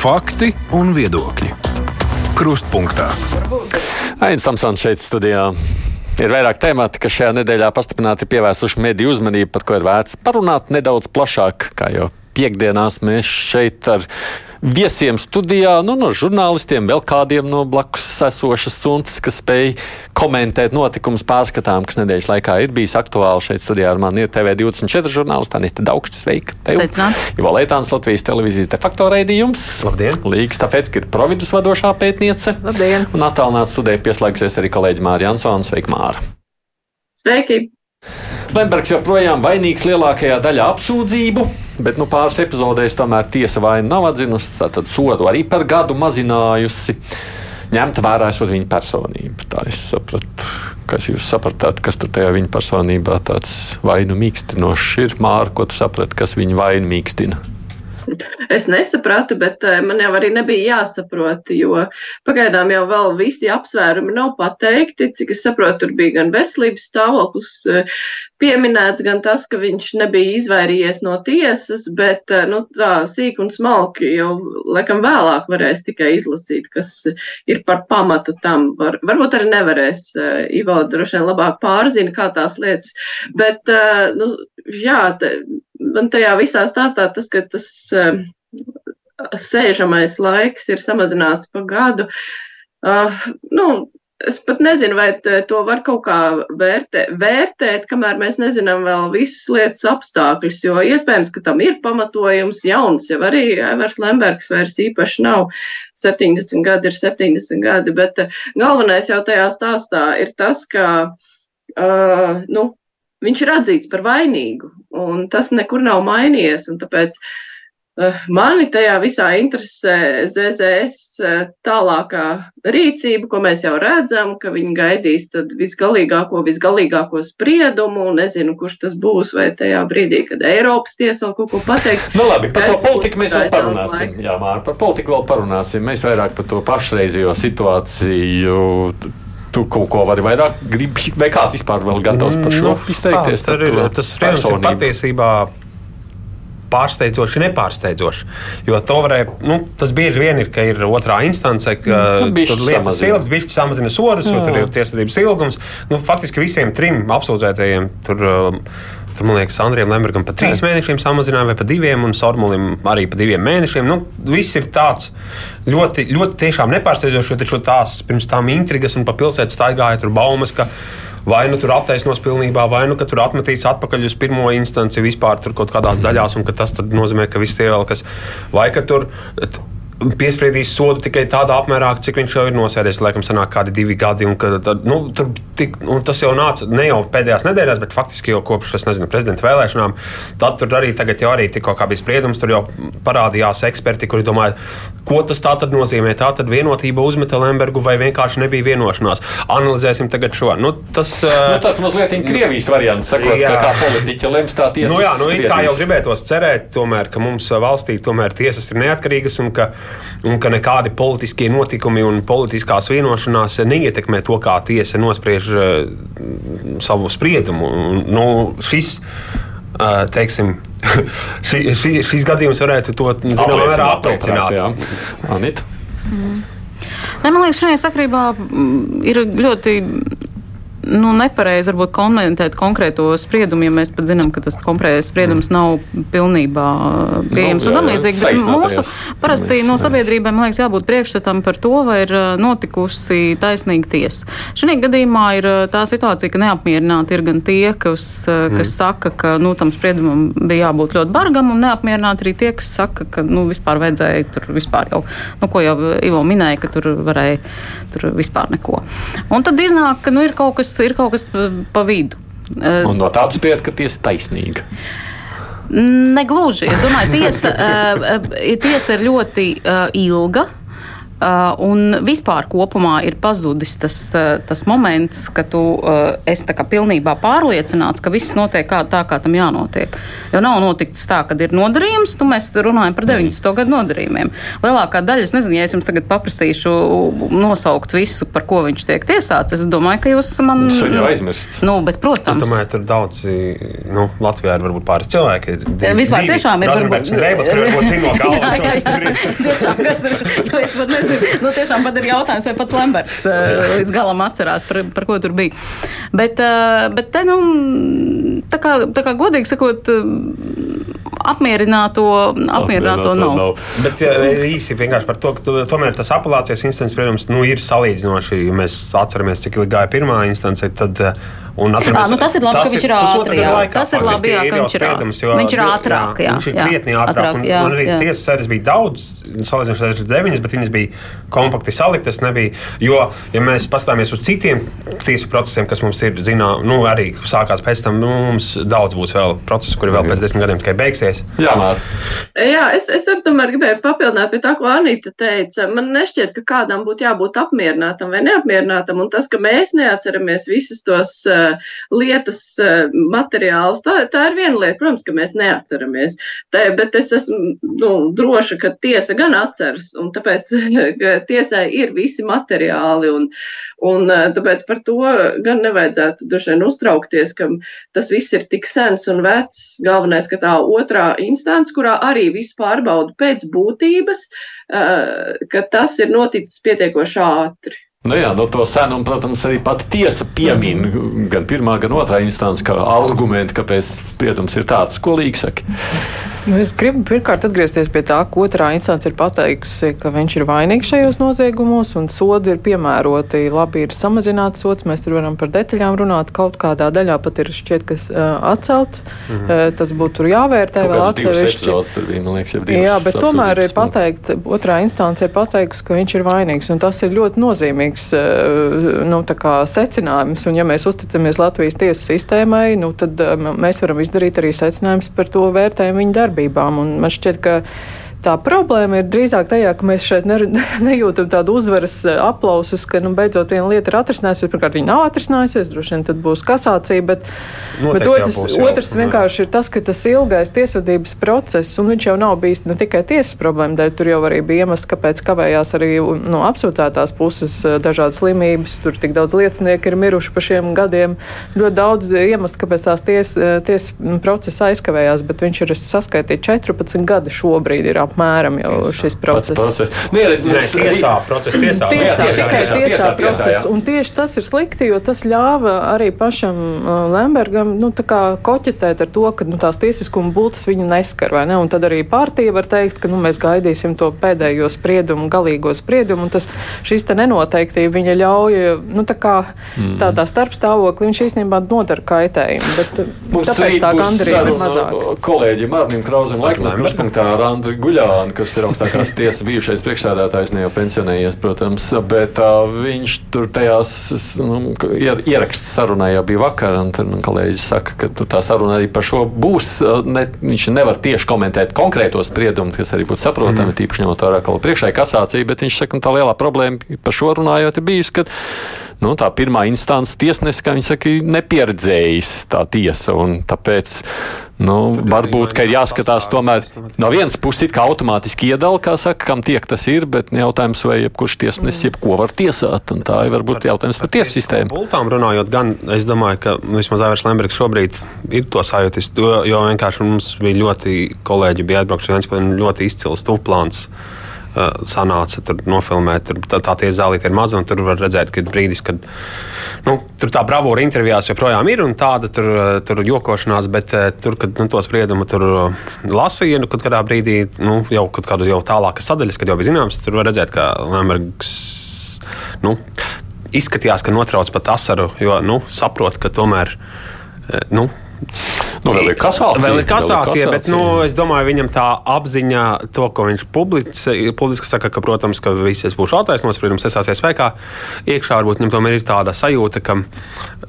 Fakti un viedokļi. Krustpunktā. Aizsmeļamies Tamsons šeit studijā. Ir vairāk temati, kas šajā nedēļā pastiprināti pievērsuši mediju uzmanību, par ko ir vērts parunāt nedaudz plašāk, kā jau piekdienās mēs šeit ar viesiem studijā, nu, no žurnālistiem, vēl kādiem no blakus esošas suntas, kas spēj komentēt notikumus pārskatām, kas nedēļas laikā ir bijis aktuāli šeit studijā. Ar mani ir TV24 žurnālists Anita Daugšķis. Sveika! Ivo Leitāns, Latvijas televīzijas de facto raidījums. Labdien! Līgas tāpēc, ka ir providus vadošā pētniece. Labdien! Un attālināti studijai pieslēgsies arī kolēģi Māra Jansona. Sveika, Māra! Sveiki! Lembergs joprojām vainīgs lielākajā daļā apsūdzību, bet nu, pāris epizodēs tomēr tiesa vainu nav atzinusi, tātad sodu arī par gadu mazinājusi. Ņemta vērā esot viņa personība. Tā es sapratu, kas jūs sapratāt, kas tur tajā viņa personībā tāds vainu mīkstinošs ir. Māra, ko tu saprati, kas viņa vainu mīkstina? Es nesapratu, bet eh, man jau arī nebija jāsaprot, jo pagaidām jau vēl visi apsvērumi nav pateikti. Cik es saprotu, tur bija gan veselības stāvoklis eh, pieminēts, gan tas, ka viņš nebija izvairījies no tiesas, bet eh, nu, tā sīk un smalki jau laikam vēlāk varēs tikai izlasīt, kas ir par pamatu tam. Var, varbūt arī nevarēs. Ivo droši vien labāk pārzina, kā tās lietas. Bet, nu, jā, te, man tajā visā stāstā tas, ka tas uh, sēžamais laiks ir samazināts pa gadu. Uh, nu, Es pat nezinu, vai to var kaut kā vērtē, vērtēt, kamēr mēs nezinām vēl visus lietas apstākļus, jo iespējams, ka tam ir pamatojums jauns, jau arī Evers Lembergs vairs īpaši nav 70 gadi, ir 70 gadi, bet galvenais jau tajā stāstā ir tas, ka, uh, nu, viņš ir atzīts par vainīgu, un tas nekur nav mainījies. Tāpēc uh, mani tajā visā interesē ZZS uh, tālākā rīcība, ko mēs jau redzam, ka viņi gaidīs visgalīgāko, visgalīgāko spriedumu. Nezinu, kurš tas būs, vai tajā brīdī, kad Eiropas tiesa vēl kaut ko pateiks. Nu, labi, par to politiku mēs vēl parunāsim. Jā, Mār, par politiku vēl parunāsim. Mēs vairāk par to pašreizējo situāciju tu kaut ko vari vairāk gribi, vai kāds vispār vēl gatavs par šo nu, izteikties? Tā, ir, tas ir patiesībā pārsteidzoši, nepārsteidzoši. Jo to varēja, nu, tas bieži vien ir, ka ir otrā instance, ka nu, tur lietas ilgs, bišķi samazina sodus, jo tur ir tiesvedības ilgums. Nu, faktiski visiem trim apsūdzētajiem tur. Uh, Tur, man liekas, Andrijam Lembergam pa trīs mēnešiem samazināja, vai pa diviem, un Sormulim arī pa diviem mēnešiem. Nu, viss ir tāds ļoti, ļoti tiešām nepārsteidzošs, jo taču tās pirms tam intrigas un pa pilsētu staigāja tur baumas, vai nu tur attaisnos pilnībā, vai nu tur atmetīts atpakaļ uz pirmo instanci vispār tur kaut kādās daļās, un ka tas nozīmē, ka viss tie vēl kas, vai ka tur piespriedīs sodu tikai tādā apmērā, cik viņš jau ir nosēdies. Laikam, sanāk, kādi divi gadi. Un, ka, tad, nu, tik, un tas jau nāca ne jau pēdējās nedēļās, bet faktiski jau kopš nezinu, prezidenta vēlēšanām. Tad tur arī, jau arī tikko bija spriedums, tur jau parādījās eksperti, kuri domāja, ko tas tā tad nozīmē. Tā tad vienotība uzmeta Lembergu vai vienkārši nebija vienošanās. Analizēsim tagad šo. Nu, tas nu, tas mazliet ir Krievijas variants, sakot, jā. ka kā politiķi lems tā tiesa. Nu, jā, nu, kā jau gribētos cerēt, tomēr, ka mums valstī tomēr tiesas ir neatkarīgas un ka un ka nekādi politiskie notikumi un politiskās vienošanās neietekmē to, kā tiesa nospriež uh, savu spriedumu. Nu, šis, uh, teiksim, ši, ši, šis gadījums varētu to zināmā mērā apliecināt. Anita? Mm. Ne, man liekas, šajā sakrībā mm, ir ļoti nu, nepareizi varbūt komentēt konkrēto spriedumu, ja mēs pat zinām, ka tas konkrētais spriedums mm. nav pilnībā pieejams nu, un tam līdzīgi. Bet mūsu parasti no sabiedrībām, man liekas, jābūt priekšstatam par to, vai ir notikusi taisnīga tiesa. Šajā gadījumā ir tā situācija, ka neapmierināti ir gan tie, kas, kas mm. saka, ka nu, tam spriedumam bija jābūt ļoti bargam, un neapmierināti arī tie, kas saka, ka nu, vispār vajadzēja tur vispār jau, nu, ko jau Ivo minēja, ka tur varēja tur vispār neko. Un tad iznāk, ka nu, ir kaut kas ir kaut kas pa vidu. Un no tādas spējas, ka tiesa ir taisnīga. Negluži. Es domāju, tiesa, tiesa ir ļoti ilga. Uh, un vispār kopumā ir pazudis tas, uh, tas moments, ka tu uh, esi pilnībā pārliecināts, ka viss notiek kā, tā, kā tam jānotiek. Jo nav noticis tā, ka ir nodarījums, nu mēs runājam par 90. Mm. gadu nodarījumiem. Lielākā daļa, es nezinu, ja es jums tagad paprasīšu nosaukt visu, par ko viņš tiek tiesāts, es domāju, ka jūs man. Tas jau aizmirsts. Nu, bet, protams. Es domāju, tur daudz, nu, Latvijā ir varbūt pāris cilvēki. Divi, Vispār divi, tiešām ir. Varbūt, Reibats, kur varbūt zino galvas. jā, jā, jā, tiešām, kas ir, jo es pat nezinu, nu, tiešām pat ir jautājums, vai pats Lembergs uh, līdz galam atcerās, par, par ko tur bija. Bet, uh, bet te, nu, tā kā, tā kā godīgi sakot, apmierināto, apmierināto nav. nav. Bet ja, īsi vienkārši par to, ka tomēr tas apelācijas instants, protams, nu, ir salīdzinoši. Ja mēs atceramies, cik ilgi gāja pirmā instance, tad Un atceramies, à, nu tas ir labi, tas ka viņš ir ātri. Jā. Laikā, tas ir labi, jā, ka viņš ir ātri. Viņš ir ātrāk, jā. Viņš ir krietni ātrāk. ātrāk jā, un, un arī tiesas sēdes bija daudz, salīdzinoši ar deviņas, bet viņas bija kompakti saliktas. Nebija, jo, ja mēs paskatāmies uz citiem tiesu procesiem, kas mums ir, zinām, nu, arī sākās pēc tam, nu, mums daudz būs vēl procesu, kuri vēl pēc desmit gadiem tikai beigsies. Jā, Mār. jā es, es arī tomēr gribēju papildināt pie tā, ko Anīta teica. Man nešķiet, ka kādam būtu jābūt apmierinātam vai neapmierinātam, un tas, ka mēs neatceramies visas tos uh, lietas eh, materiālus. Tā, tā ir viena lieta, protams, ka mēs neatceramies. Tā, bet es esmu nu, droša, ka tiesa gan atceras, un tāpēc tiesai ir visi materiāli. Un, un eh, tāpēc par to gan nevajadzētu vien uztraukties, ka tas viss ir tik sens un vecs. Galvenais, ka tā otrā instance, kurā arī visu pārbaudu pēc būtības, eh, ka tas ir noticis pietiekoši ātri. Nu jā, no to senumu, protams, arī pati tiesa piemin gan pirmā, gan otrā instance, kā argumentu, kāpēc spriedums ir tāds, ko līdzi saka. Nu, es gribu pirmkārt atgriezties pie tā, ka otrā instance ir pateikusi, ka viņš ir vainīgs šajos noziegumos, un sodi ir piemēroti. Labi, ir samazināts sots, mēs tur varam par detaļām runāt. Kaut kādā daļā pat ir šķiet, kas uh, atcelts. Mm -hmm. uh, tas būtu jāvērtē vēl atsevišķi. Bija, liekas, Jā, bet tomēr ir pateikt, otrā instance ir pateikusi, ka viņš ir vainīgs, un tas ir ļoti nozīmīgs uh, nu, secinājums. Un ja mēs uzticamies Latvijas tiesu sistēmai, nu, tad uh, mēs varam izdarīt arī secinājumus par to vērtējumu viņa darbā darbībām. Un man šķiet, ka Tā problēma ir drīzāk tajā, ka mēs šeit ne, nejūtam tādu uzvaras eh, aplausus, ka nu, beidzot viena lieta ir atrisinājusies. Pirmkārt, viņa nav atrisinājusies, droši vien tad būs kasācija, bet, Noteikti bet otrs, jā. otrs vienkārši ir tas, ka tas ilgais tiesvedības process, un viņš jau nav bijis ne tikai tiesas problēma dēļ, tur jau arī bija iemesls, kāpēc kavējās arī no apsūdzētās puses eh, dažādas slimības, tur tik daudz liecinieku ir miruši pa šiem gadiem, ļoti daudz iemeslu, kāpēc tās tiesas ties procesa aizkavējās, bet viņš ir saskaitīts 14 gadi šobrīd ir apmēram šis process. process. Nē, mums ir tiesā, process, tiesā, tiesā, tiesā, tikai tiesā, tiesā, tiesā process. Un tieši tas ir slikti, jo tas ļāva arī pašam uh, Lembergam nu, koķetēt ar to, ka nu, tās tiesiskuma būtas viņu neskar. Ne? Un tad arī partija var teikt, ka nu, mēs gaidīsim to pēdējo spriedumu, galīgo spriedumu. Tas šīs nenoteiktība viņa ļauj nu, tā kā, mm. tādā starpstāvoklī viņš īstenībā nodara kaitējumu. Bet, Mums tāpēc tā gandarījuma ir mazāka. Kolēģim Mārnim Krauzam laikam, kruspunktā ar Andru Guļā Viljānu, kas ir augstākās tiesas bijušais priekšsēdētājs, ne jau pensionējies, protams, bet uh, viņš tur tajās nu, ieraksts sarunā jau bija vakar, un tad man kolēģis saka, ka tur tā saruna arī par šo būs. Ne, viņš nevar tieši komentēt konkrēto spriedumu, kas arī būtu saprotami, mm. tīpaši ņemot vērā, ka priekšā ir kasācija, bet viņš saka, ka tā lielā problēma par šo runājot ir bijusi, ka nu, tā pirmā instance tiesnesis, kā viņi saka, nepieredzējis tā tiesa, un tāpēc Nu, varbūt, ka ir jāskatās tomēr no vienas puses, it kā automātiski iedala, kā saka, kam tiek tas ir, bet jautājums, vai jebkurš tiesnesis jebko var tiesāt. Tā ir varbūt jautājums par tiesu sistēmu. Bultām runājot, gan es domāju, ka vismaz Aivars Lembergs šobrīd ir to sajūtis, jo, vienkārši mums bija ļoti kolēģi, bija atbraukši viens, ļoti izcils tuvplāns. Uh, sanāca tur nofilmēt. Tur, tā tā tiesa zālīte ir maza, un tur var redzēt, ka brīdis, kad nu, tur tā bravūra intervijās joprojām ir un tāda tur, tur jokošanās, bet tur, kad nu, to spriedumu tur lasīja, nu, kad kādā brīdī, nu, jau kaut kādu jau tālākas sadaļas, kad jau bija zināms, tur var redzēt, ka Lembergs. Nu, Izskatījās, ka notrauc pat asaru, jo nu, saprot, ka tomēr nu, Nu, vēl ir kasācija. Vēl ir kasācija, vēl ir bet nu, es domāju, viņam tā apziņa, to, ko viņš publiski, saka, ka, protams, ka viss būs attaisnots, protams, esāsies spēkā. Iekšā varbūt viņam tomēr ir tāda sajūta, ka,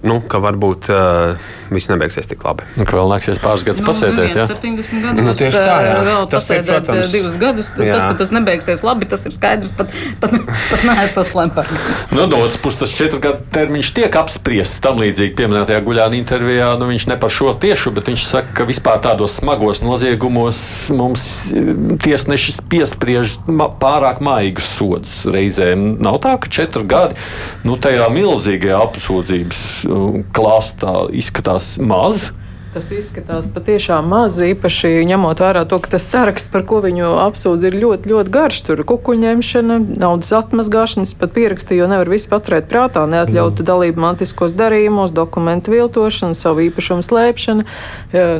nu, ka varbūt uh, viss nebeigsies tik labi. Nu, ka vēl nāksies pāris gadus nu, pasēdēt. Ziniet, 70 gadus. Nu, tieši tā, jā. Vēl Tas ir, pasēdēt protams, divus gadus. jā. Tas, ka tas nebeigsies labi, tas ir skaidrs. Pat, pat, pat neesot lempards. Nu, no otras puses, tas četru gadu termiņš tiek apspriests tam līdzīgi pieminētajā guļāna intervijā. Nu, viņš ne par šo tiešu, bet viņš saka, ka vispār tādos smagos noziegumos mums eh, tiesnešis piespriež pārāk maigus sodus reizēm. Nav tā, ka četri gadi nu, tajā milzīgajā apsūdzības uh, klāstā izskatās maz. Tas izskatās patiešām maz, īpaši ņemot vērā to, ka tas saraksts, par ko viņu apsūdz, ir ļoti, ļoti garš. Tur kukuņemšana, naudas atmazgāšanas, pat pierakstīja, jo nevar visu paturēt prātā, neatļauta dalība mantiskos darījumos, dokumentu viltošana, savu īpašumu slēpšana.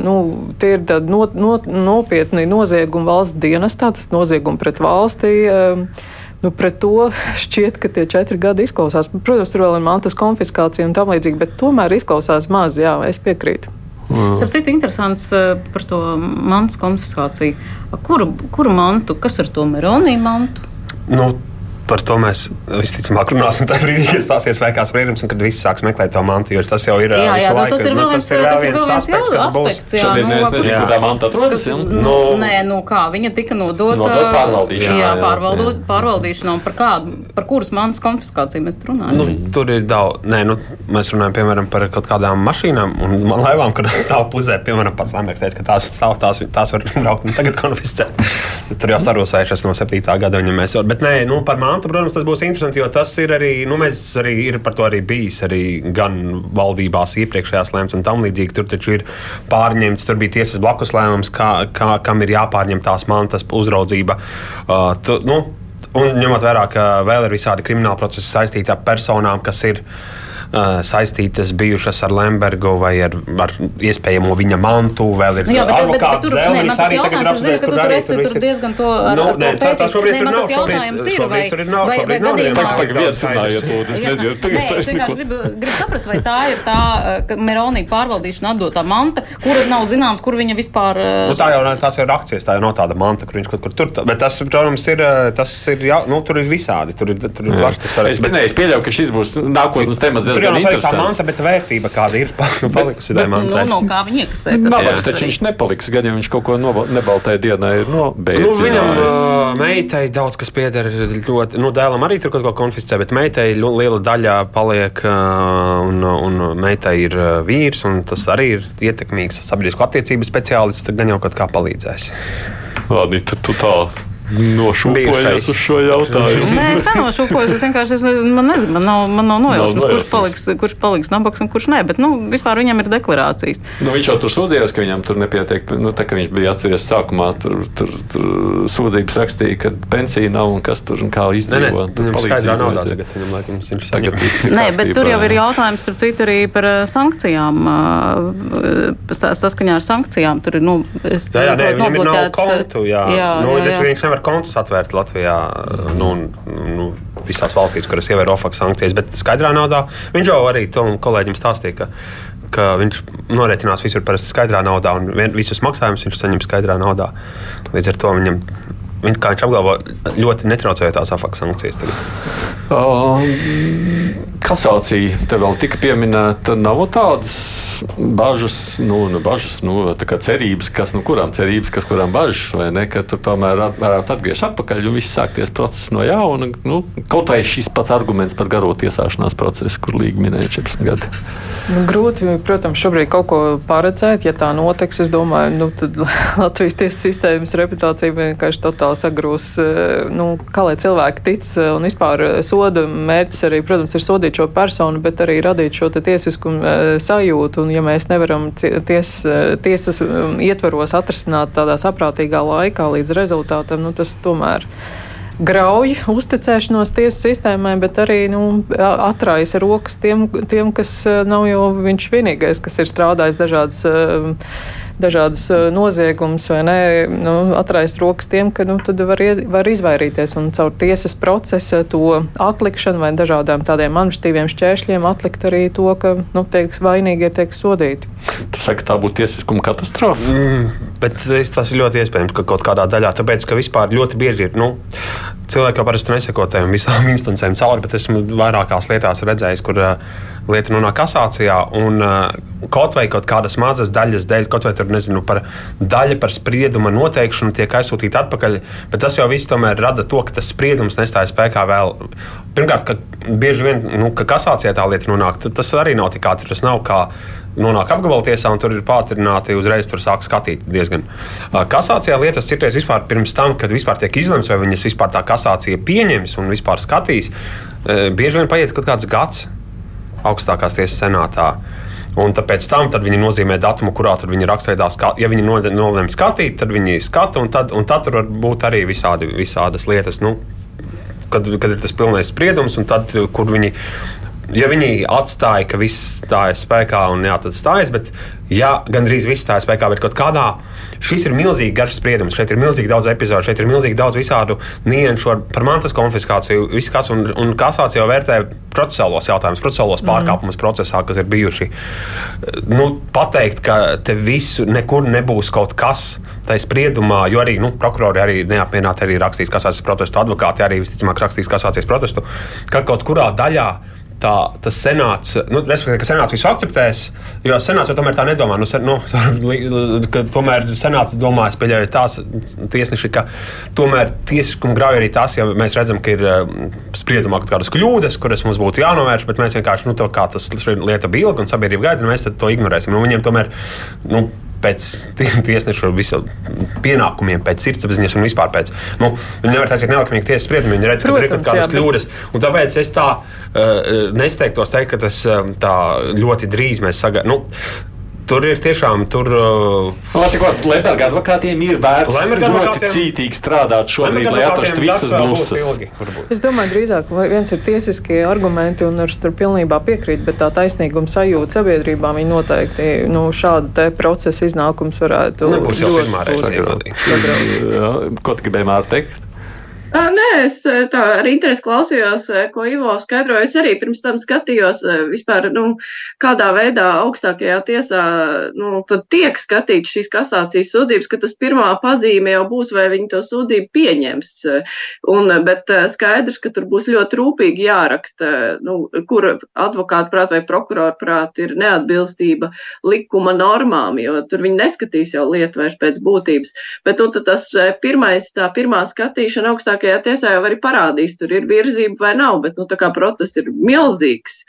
Nu, tie ir tādi no, no, nopietni noziegumi valsts dienestā, tas noziegumi pret valstī. Nu, pret to šķiet, ka tie četri gadi izklausās. Protams, tur vēl ir mantas konfiskācija un tam līdzīgi, bet tomēr izklausās maz. Jā, es piekrītu. Starp citu, interesants eh, par to mantas konfiskāciju. Kuru, kuru mantu, kas ar to Meronī mantu? Nu, par to mēs visticamāk runāsim tajā brīdī, kad stāsies spēkā spriedums un kad visi sāks meklēt to mantu. Jo tas jau ir Jā, jā, visu nu, tas ir vēl viens, ir tas ir vēl viens aspekts, kas būs. aspekts. Jā, Šodien nu, es nezinu, jā. kur tā manta atrodas. Nu, Nu, nē, nu kā viņa tika nodota pārvaldīšanā, Jā, jā, pārvaldot, jā. pārvaldīšanā. un Par, kādu, par kuras manas konfiskāciju mēs runājam? Nu, tur ir daudz. Nē, nu, mēs runājam piemēram par kaut kādām mašīnām un laivām, kuras stāv pusē. Piemēram, pats Lamberts teica, ka tās stāv, tās, tās var braukt un tagad konfiscēt. Tur jau sarūsējušas no 7. gada viņam mēs. Bet nē, nu, par mantu, protams, tas būs interesanti, jo tas ir arī, nu, mēs arī ir par to arī bijis arī gan valdībās iepriekšējās lēmums un tam līdzīgi. Tur taču ir pārņemts, tur bija tiesas blakus lēmums, kā, kā, kam ir jāpārņem tās mantas uzraudzība. Uh, tu, nu, Un ņemot vērā, ka vēl ir visādi krimināla procesi saistīti ar personām, kas ir uh, saistītas bijušas ar Lembergu vai ar, ar iespējamo viņa mantu, vēl ir Nu, jā, bet, bet, bet, advokāts Zelmenis man tas arī tagad apspriest, ka tur arī tur tur diezgan to Nu, nē, tā- tā šobrīd tur nav, šobrīd- šobrīd vai, tur ir nav, vai, vai šobrīd nav Tagad viens runājiet, lūdzu, es Jā, nedzirdu, tagad es vienkārši gribu, gribu saprast, vai tā ir tā ka Meronija pārvaldīšana atdotā manta, kura nav zināms, kur viņa vispār. Nu, tā jau tās ir akcijas, tā jau nav tāda manta, kur viņš kaut kur tur. Bet tas, protams, ir, tas ir, jā, nu, tur ir visādi. Tur ir, tur ir plašs tas bet, nē, es pieļauju, ka šis būs nākotnes temats Tur jau tā manta, bet vērtība kāda ir palikusi tai nu, mantai. no kā viņa iekasē. tas Nabaks ir taču viņš nepaliks, gan ja viņš kaut ko nebaltai dienai ir Nu, viņam nobeidzis. uh, meitai daudz kas pieder. Ļoti, nu, dēlam arī tur kaut ko konfiscē, bet meitai liela daļa paliek. Uh, un, un meitai ir vīrs, un tas arī ir ietekmīgs sabiedrisko attiecību speciālists. Tad gan jau kaut kā palīdzēs. Labi, tad tu tā nošūpojies uz šo jautājumu. Nē, es nenošūkoju. Es vienkārši es nezinu, man, nezinu, man nav, man nav nojausmas, kurš paliks, kurš paliks nabaks un kurš nē. Bet nu, vispār viņam ir deklarācijas. Nu, viņš jau tur sūdzējās, ka viņam tur nepietiek. Nu, tā kā viņš bija atceries sākumā, tur, tur, tur sūdzības rakstīja, ka pensija nav un kas tur un kā Nē, nē, izdzīvo. Palīdzību skaidrā naudā tagad. Viņam, laikam, viņš Tagad Nē, bet tur jau ir jautājums, starp citu, arī par eh, sankcijām. sa- Saskaņā ar sankcijām tur ir. Nu, es Jā, jā, nē, viņam ir nav kontu. Jā, jā, nu, jā, bet jā. Viņš nevar kontus atvērt Latvijā. Nu, un, nu, visās valstīs, kuras ievēro OFAC sankcijas, bet skaidrā naudā viņš jau arī tam kolēģim stāstīja. Ka, ka viņš norēķinās visur parasti skaidrā naudā, un vien, visus maksājumus viņš saņem skaidrā naudā. Līdz ar to viņam, viņ, kā viņš apgalvo, ļoti netraucēja tās OFAC sankcijas. Tagad. Um, Kasācija te vēl tika pieminēta. Nav tādas bažas, nu, nu, bažas, nu, tā kā cerības, kas nu kurām cerības, kas kurām bažas, vai ne? Ka tu tomēr varētu atgriezties atpakaļ un viss sākties process no jauna. Nu, kaut vai šis pats arguments par garo tiesāšanās procesu, kur Līga minēja 14 gadi. Nu, grūti, protams, šobrīd kaut ko paredzēt. Ja tā notiks, es domāju, nu, tad Latvijas tiesas sistēmas reputācija vienkārši totāli sagrūs. eh, Nu, kā lai cilvēki tic eh, un vispār eh, soda mērķis arī, protams, ir sodīt šo personu, bet arī radīt šo tiesiskumu sajūtu. Un, ja mēs nevaram ties, tiesas ietvaros atrisināt tādā saprātīgā laikā līdz rezultātam, nu, tas tomēr grauj uzticēšanos tiesu sistēmai, bet arī nu, atraisa rokas tiem, tiem, kas nav jau viņš vienīgais, kas ir strādājis dažādas. Dažādas eh, noziegumus, vai ne? Nu, atraist rokas tiem, ka nu, tad var, iez, var izvairīties un caur tiesas procesa to atlikšanu vai dažādām tādiem administratīviem šķēršļiem atlikt arī to, ka nu, tiek vainīgie tiek sodīti. Tas saka, tā būtu tiesiskuma katastrofa. Mm, bet tas ir ļoti iespējams, ka kaut kādā daļā, tāpēc, ka vispār ļoti bieži ir. Nu, Cilvēki jau parasti neseko tajām visām instancēm cauri, bet esmu vairākās lietās redzējis, kur uh, lieta nonāk kasācijā. Un, uh, kaut vai kaut kādas mazas daļas dēļ, kaut vai tur nezinu, par daļu par sprieduma noteikšanu tiek aizsūtīta atpakaļ. Bet tas jau viss tomēr rada to, ka tas spriedums nestājas spēkā vēl. Pirmkārt, ka bieži vien nu, ka kasācijā tā lieta nonāk, tas arī nav tik ātri. Tas nav kā nonāk apgabaltiesā, un tur ir pātrināti uzreiz tur sāk skatīt diezgan. Kasācijā lietas citreiz vispār pirms tam, kad vispār tiek izlemts, vai viņas vispār tā kasācija pieņems un vispār skatīs, bieži vien paiet kaut kāds gads augstākās tiesas senātā. Un tāpēc tam viņi nozīmē datumu, kurā viņi rakstveidā, ja viņi nolēma skatīt, tad viņi skata, un tad, un tad tur var būt arī visādi, visādas lietas. Nu, kad, kad ir tas pilnais spriedums, un tad, kur viņi ja viņi atstāja, ka viss stājas spēkā, un jā, tad stājas, bet ja gandrīz viss stājas spēkā, bet kaut kādā. Šis ir milzīgi garš spriedums. Šeit ir milzīgi daudz epizodu, šeit ir milzīgi daudz visādu nianšu par mantas konfiskāciju. Kas, un, un kasācija jau vērtē procesuālos jautājumus, procesuālos mm. pārkāpumus procesā, kas ir bijuši. Nu, pateikt, ka te visu nekur nebūs kaut kas. Ir spriedumā, jo arī nu, prokurori arī neapmierināti arī rakstīs kasācijas protestu, advokāti arī visticamāk rakstīs kasācijas protestu, ka kaut kurā daļā tā, tas senāts, nu, respektīvi, ka senāts visu akceptēs, jo senāts jau tomēr tā nedomā. Nu, sen, nu, tomēr senāts domā, es pieļauju tās tiesneši, ka tomēr tiesiskumu grauj arī tas, ja mēs redzam, ka ir eh, spriedumā kaut kādas kļūdas, kuras mums būtu jānovērš, bet mēs vienkārši, nu, to, kā tas lieta bija ilga un sabiedrība gaida, mēs to ignorēsim. Nu, viņiem tomēr, nu, pēc tiesneša visu pienākumiem, pēc sirdsapziņas un vispār pēc. Nu, viņi nevar taisīt nelikumīgi tiesas spriedumu, viņi redz, ka tur ir kaut kādas kļūdas. Un tāpēc es tā uh, nesteigtos teikt, ka tas uh, tā ļoti drīz mēs sagaidām. Nu, Tur ir tiešām. Tur, uh, Lemberga advokātiem ir vērts ļoti cītīgi strādāt šobrīd, lai atrastu visas bluses. Es domāju, drīzāk viens ir tiesiskie argumenti, un es tur pilnībā piekrītu, bet tā taisnīguma sajūta sabiedrībā viņi noteikti nu, šāda procesa iznākums varētu būt. Nebūs jau pirmā reize. Ko tu gribēji mār teikt? Nē, es tā ar interesi klausījos, ko Ivo skaidroja. Es arī pirms tam skatījos vispār, nu, kādā veidā augstākajā tiesā, nu, tiek skatīts šīs kasācijas sūdzības, ka tas pirmā pazīme jau būs, vai viņi to sūdzību pieņems. Un, bet skaidrs, ka tur būs ļoti rūpīgi jāraksta, nu, kur advokāta prāt vai prokurora prāt ir neatbilstība likuma normām, jo tur viņi neskatīs jau lietu vairs pēc būtības. Bet, un, tas pirmais, tā pirmā skatīšana augstākajā augstākajā tiesā jau arī parādīs, tur ir virzība vai nav, bet, nu, tā kā process ir milzīgs,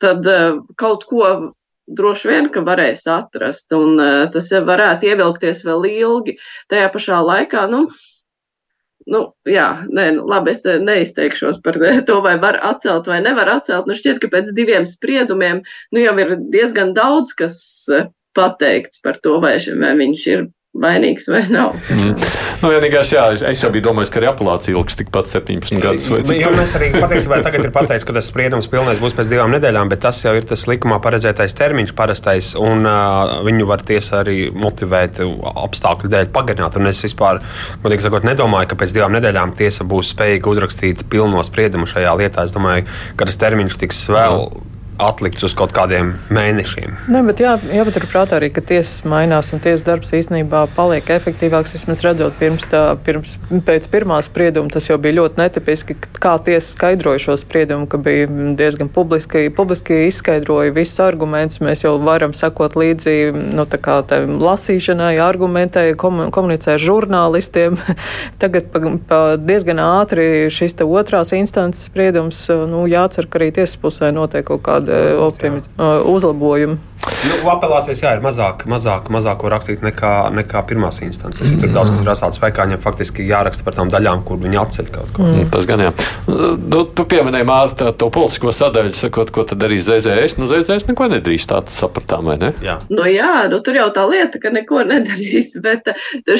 tad uh, kaut ko droši vien, ka varēs atrast, un uh, tas varētu ievilkties vēl ilgi. Tajā pašā laikā, nu, nu, jā, nē, nu, labi, es neizteikšos par to, vai var atcelt vai nevar atcelt. Nu, šķiet, ka pēc diviem spriedumiem, nu, jau ir diezgan daudz, kas pateikts par to, vai, vai viņš ir vainīgs vai nav. Mm. Nu, vienīgais, jā, es jau biju domājis, ka arī apelācija ilgs tikpat 17 gadus. Jā, mēs arī patiesībā tagad ir pateikts, ka tas spriedums pilnais būs pēc divām nedēļām, bet tas jau ir tas likumā paredzētais termiņš parastais, un uh, viņu var tiesa arī motivēt apstākļu dēļ pagarināt. Un es vispār, godīgi sakot, nedomāju, ka pēc divām nedēļām tiesa būs spējīga uzrakstīt pilno spriedumu šajā lietā. Es domāju, ka tas termiņš tiks vēl. Jā atlikts uz kaut kādiem mēnešiem. Ne, bet jā, jāpaturprātā arī, ka tiesas mainās un tiesas darbs īstenībā paliek efektīvāks. Vismaz redzot, pirms tā, pirms, pēc pirmā sprieduma tas jau bija ļoti netipiski, kā tiesa skaidroja šo spriedumu, ka bija diezgan publiski, publiski izskaidroja visus argumentus. Mēs jau varam sakot līdzi nu, kā, lasīšanai, argumentai, komunicē ar žurnālistiem. Tagad pa, pa diezgan ātri šis otrās instances spriedums, nu, jācer, ka arī tiesas pusē notiek kaut kāda kāda optimiz, uzlabojuma. Nu, apelācijas jā, ir mazāk, mazāk, mazāk rakstīt nekā, nekā pirmās instances. Mm -hmm. Tur daudz kas ir atstāts spēkā, viņam faktiski jāraksta par tām daļām, kur viņi atceļ kaut ko. Mm. Tas gan jā. Nu, tu pieminēji Mārta to politisko sadaļu, sakot, ko tad darīs ZZS. Nu, ZZS neko nedrīkst tāds sapratām, vai ne? Jā, nu, jā nu, tur jau tā lieta, ka neko nedarīs, bet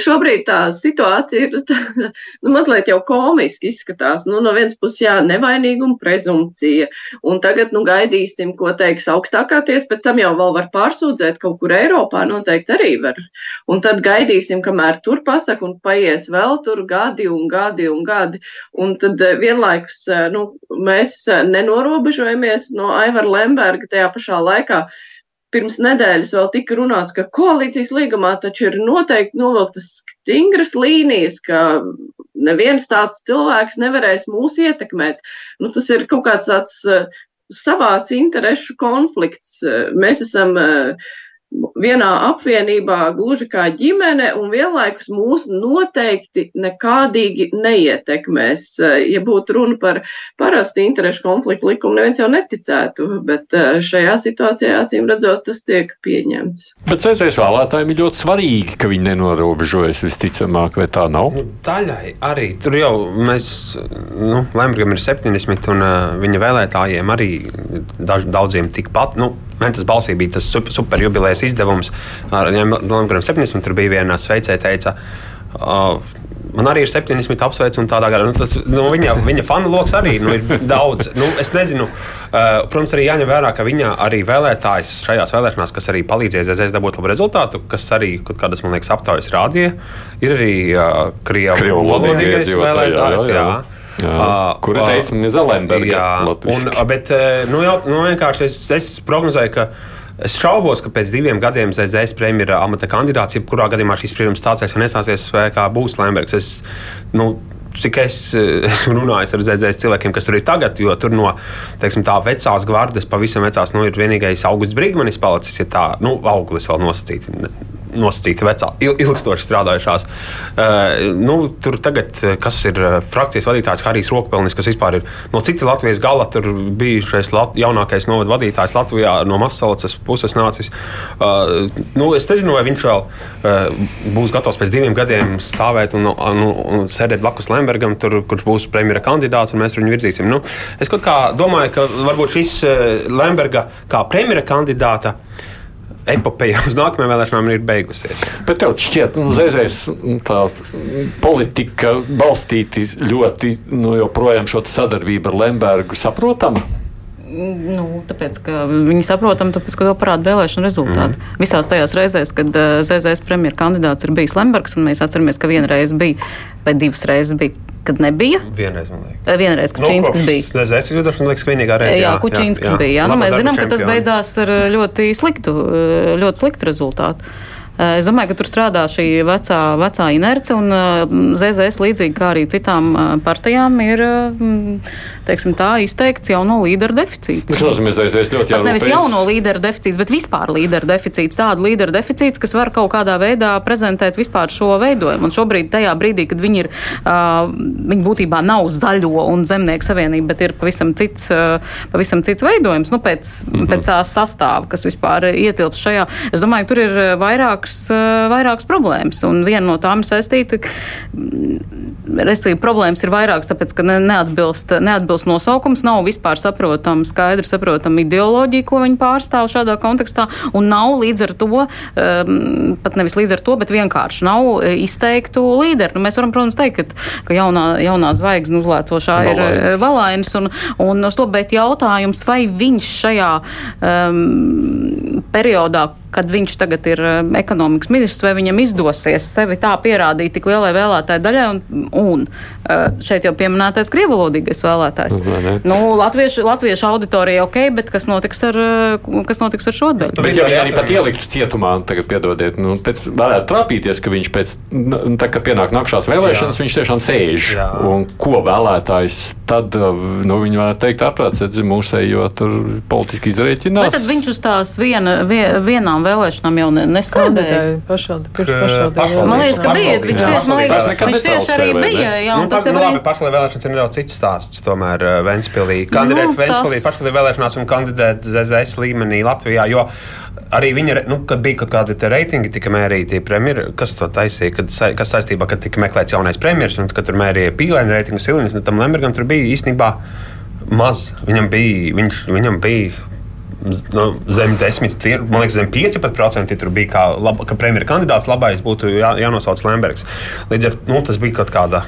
šobrīd tā situācija ir tā, nu, mazliet jau komiski izskatās. Nu, no vienas puses, jā, nevainīguma prezumcija, un tagad, nu, gaidīsim, ko teiks augstākā tiesa, pēc tam jau vēl var pārsūdzēt kaut kur Eiropā, noteikti arī var. Un tad gaidīsim, kamēr tur pasaka, un paies vēl tur gadi un gadi un gadi. Un tad eh, vienlaikus eh, nu, mēs eh, nenorobežojamies no Aivara Lemberga tajā pašā laikā pirms nedēļas vēl tika runāts, ka koalīcijas līgumā taču ir noteikti novilktas stingras līnijas, ka neviens tāds cilvēks nevarēs mūs ietekmēt. Nu, tas ir kaut kāds tāds savāds interešu konflikts. Mēs esam uh, vienā apvienībā gluži kā ģimene, un vienlaikus mūs noteikti nekādīgi neietekmēs. Ja būtu runa par parastu interešu konfliktu likumu, neviens jau neticētu, bet eh, šajā situācijā, acīm redzot, tas tiek pieņemts. Bet CSS vēlētājiem ir ļoti svarīgi, ka viņi nenorobežojas visticamāk, vai tā nav? Nu, daļai arī. Tur jau mēs, nu, Lembergam ir 70, un uh, viņa vēlētājiem arī daž, daudziem tikpat. Nu, Ventas balsī bija tas super, super jubilejas izdevums. Ar Lembergam 70 tur bija viena sveicēja, teica. Uh, Man arī ir 70 apsveicu, un tādā garā nu, tas, nu, viņa, viņa fanu lokus arī nu, ir daudz. Nu, es nezinu, uh, protams, arī jāņem vērā, ka viņa arī vēlētājs šajās vēlēšanās, kas arī palīdzēja ZZS dabūt labu rezultātu, kas arī kaut kādas, man liekas, aptaujas rādīja, ir arī uh, krievu valodīgais vēlētājs. Jā, jā. Jā, uh, kura teica, ka Zelenberga ir Latvijas. Bet, nu, jau, nu, vienkārši es, es prognozēju, ka Es šaubos, ka pēc diviem gadiem ZZS premjera amata kandidāts, jebkurā gadījumā šīs spriedums stāsies vai nestāsies spēkā, būs Lembergs. Es, nu, cik es esmu runājis ar ZZS cilvēkiem, kas tur ir tagad, jo tur no teiksim, tā vecās gvardes, pavisam vecās, nu, ir vienīgais augusts brīvmanis palicis, ja tā, nu, auglis vēl nosacīti nosacīti vecā, ilgstoši strādājušās. Uh, nu, tur tagad, eh, kas ir eh, frakcijas vadītājs Harijs Rokpelnis, kas vispār ir no cita Latvijas gala, tur bijušais Lat jaunākais novada vadītājs Latvijā no Masalacas puses nācis. Uh, nu, es nezinu, vai viņš vēl uh, būs gatavs pēc diviem gadiem stāvēt un, un, un sēdēt blakus Lembergam, tur, kurš būs premjera kandidāts, un mēs viņu virzīsim. Nu, es kaut kā domāju, ka varbūt šis Lemberga kā premjera kandidāta epopeja uz nākamajām vēlēšanām ir beigusies. Bet tev šķiet, ka nu, Zēzēs tā politika balstīti ļoti nu, joprojām šo sadarbību ar Lembergu saprotama? Nu, tāpēc, ka viņi saprotam, tāpēc, ka to parāda vēlēšana rezultāti. Mm. Visās tajās reizēs, kad uh, ZZS premjerministra kandidāts ir bijis Lembergs, un mēs atceramies, ka vienreiz bija, vai divas reizes bija kad nebija. Vienreiz, man liekas. Vienreiz Kučīnskis nu, bija. Es jūtos, man liekas, vienīgā reize. Jā, jā Kučīnskis bija. Jā, nu, mēs zinām, ka tas beidzās ar ļoti sliktu, ļoti sliktu rezultātu. Es domāju, ka tur strādā šī vecā, vecā inerce, un ZZS līdzīgi kā arī citām partijām ir teiksim, tā, izteikts jauno līderu deficīts. Tas nozīmē, ka ZZS ļoti jau nevis jauno līderu deficīts, bet vispār līderu deficīts. Tādu līderu deficīts, kas var kaut kādā veidā prezentēt vispār šo veidojumu. Un šobrīd, tajā brīdī, kad viņi ir, viņi būtībā nav zaļo un zemnieku savienība, bet ir pavisam cits, pavisam cits veidojums, nu, pēc, mm -hmm. pēc tā sastāva, kas vispār ietilps šajā. Es domāju, ka tur ir vairāk vairākas, eh, vairākas problēmas. Un viena no tām saistīta, respektīvi, problēmas ir vairākas, tāpēc, ka neatbilst, neatbilst nosaukums, nav vispār saprotama, skaidri saprotama ideoloģija, ko viņi pārstāv šādā kontekstā, un nav līdz ar to, um, pat nevis līdz ar to, bet vienkārši nav eh, izteiktu līderi. Nu, mēs varam, protams, teikt, ka, ka jaunā, jaunā zvaigzne uzlēcošā ir eh, Valainis, un, un uz to, bet jautājums, vai viņš šajā um, periodā, kad viņš tagad ir um, ekonomikas ministrs, vai viņam izdosies sevi tā pierādīt tik lielai vēlētāju daļai, un, un uh, šeit jau pieminētais krievalodīgais vēlētājs. Nu, latviešu, latviešu auditorija ok, bet kas notiks ar, uh, kas notiks ar šo daļu? Bet, ja viņi arī pat ieliktu cietumā, tagad piedodiet, nu, pēc, varētu trāpīties, ka viņš pēc, tā, kad pienāk nākšās vēlēšanas, Jā. viņš tiešām sēž. Jā. Un ko vēlētājs tad, uh, nu, viņi varētu teikt, ārprāts, mūsējo tur politiski izrēķinās. Bet tad viņš uz tās viena, vienā nākamajām vēlēšanām jau nesaldēja. Man liekas, ka bija. Viņš tieši, man liekas, viņš tieši arī bija. Jā, nu, tas ir nu, labi. Pašlaik vēlēšanas ir nedaudz cits stāsts. Tomēr uh, Ventspilī kandidēt nu, Ventspilī tas... pašlaik vēlēšanās un kandidēt ZZS līmenī Latvijā. Jo arī viņa, nu, kad bija kaut kādi reitingi, tika mērīti premjeri, kas to taisīja, kad, kas saistībā, kad tika meklēts jaunais premjeras, un kad tur mērīja pīlēnu reitingu Silvinas, un tam Lembergam tur bija īstenībā maz. Viņam bija, viņš, viņam bija nu, zem 10, tie, man liekas, zem 5% tur bija, kā, lab, ka premjerministra kandidāts labais būtu jā, jānosauc Lembergs. Līdz ar to nu, tas bija kaut kāda,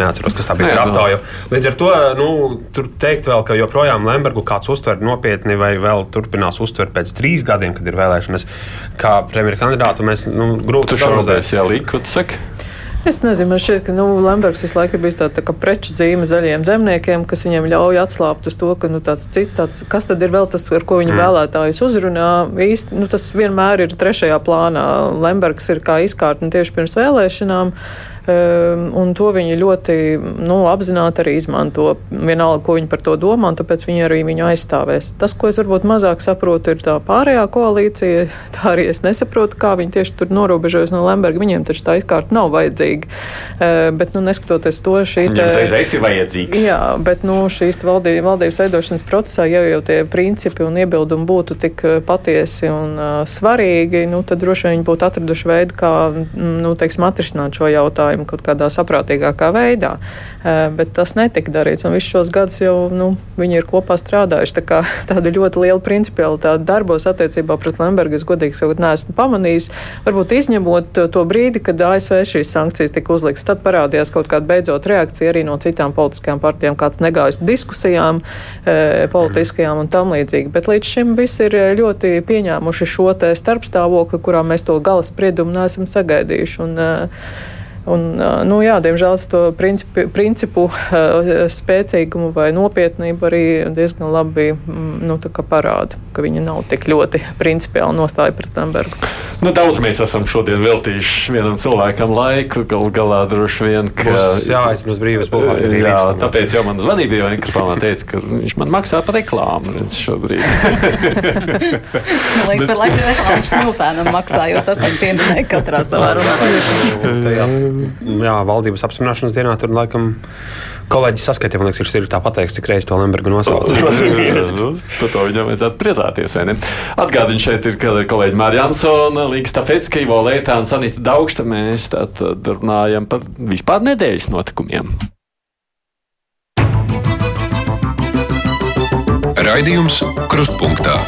neatceros, kas tā bija aptauja. Līdz ar to nu, tur teikt vēl, ka joprojām Lembergu kāds uztver nopietni vai vēl turpinās uztvert pēc trīs gadiem, kad ir vēlēšanas, kā premjerministra kandidātu, mēs nu, grūti prognozēt. Jā, Līku, tu saki? Es nezinu, man šķiet, ka nu, Lembergs visu laiku ir bijis tāds tā preču zīme zaļiem zemniekiem, kas viņam ļauj atslābt uz to, ka nu, tāds cits, tāds, kas tad ir vēl tas, ar ko viņa mm. vēlētājus uzrunā. Īsti, nu, tas vienmēr ir trešajā plānā. Lembergs ir kā izkārtne tieši pirms vēlēšanām. Ehm, un to viņi ļoti nu, apzināti arī izmanto. Vienalga, ko viņi par to domā, un tāpēc viņi arī viņu aizstāvēs. Tas, ko es varbūt mazāk saprotu, ir tā pārējā koalīcija. Tā arī es nesaprotu, kā viņi tieši tur norobežojas no Lemberga. Viņiem taču tā izkārta nav vajadzīga. Ehm, bet, nu, neskatoties to, šī te, ir vajadzīgs. Jā, bet nu, šīs valdī, valdības veidošanas procesā, ja jau tie principi un iebildumi būtu tik eh, patiesi un uh, svarīgi, nu, tad droši vien viņi būtu atraduši veidu, kā nu, teiksim, atrisināt šo jautājumu maksājumu kaut kādā saprātīgākā veidā. Bet tas netika darīts. Un visus šos gadus jau nu, viņi ir kopā strādājuši. Tā kā, tāda ļoti liela principialitāte darbos attiecībā pret Lembergu es godīgi sakot, neesmu pamanījis. Varbūt izņemot to brīdi, kad ASV šīs sankcijas tika uzliktas, tad parādījās kaut kāda beidzot reakcija arī no citām politiskajām partijām, kāds negājas diskusijām politiskajām un tam līdzīgi. Bet līdz šim viss ir ļoti pieņēmuši šo starpstāvokli, kurā mēs to gala spriedumu neesam sagaidījuši. Un, uh, Un, nu, jā, diemžēl to principu, principu spēcīgumu vai nopietnību arī diezgan labi mm, nu, parāda, ka viņi nav tik ļoti principiāli nostāja pret Lembergu. Nu, daudz mēs esam šodien veltījuši vienam cilvēkam laiku. Galu galā droši vien, ka. Būs, jā, es mums brīvas bulvāri. Jā, jā tāpēc jau man zvanīja jau mikrofonā teica, ka viņš man maksā par reklāmu šobrīd. man liekas, par laiku reklāmu smiltēnam maksā, jo tas viņa pieminēja katrā savā runā. Jā, valdības apstiprināšanas dienā tur laikam kolēģis saskatīja, man liekas, ir tā pateiks, cik reizes to Lembergu nosauc. Nu, par to viņam vajadzētu priecāties, vai ne? Atgādini šeit ir kolēģi Mārija Ansona, Līga Stafetska, Ivo Leitāns, Anita Daugšta. Mēs tātad runājam par vispār nedēļas notikumiem. Raidījums Krustpunktā.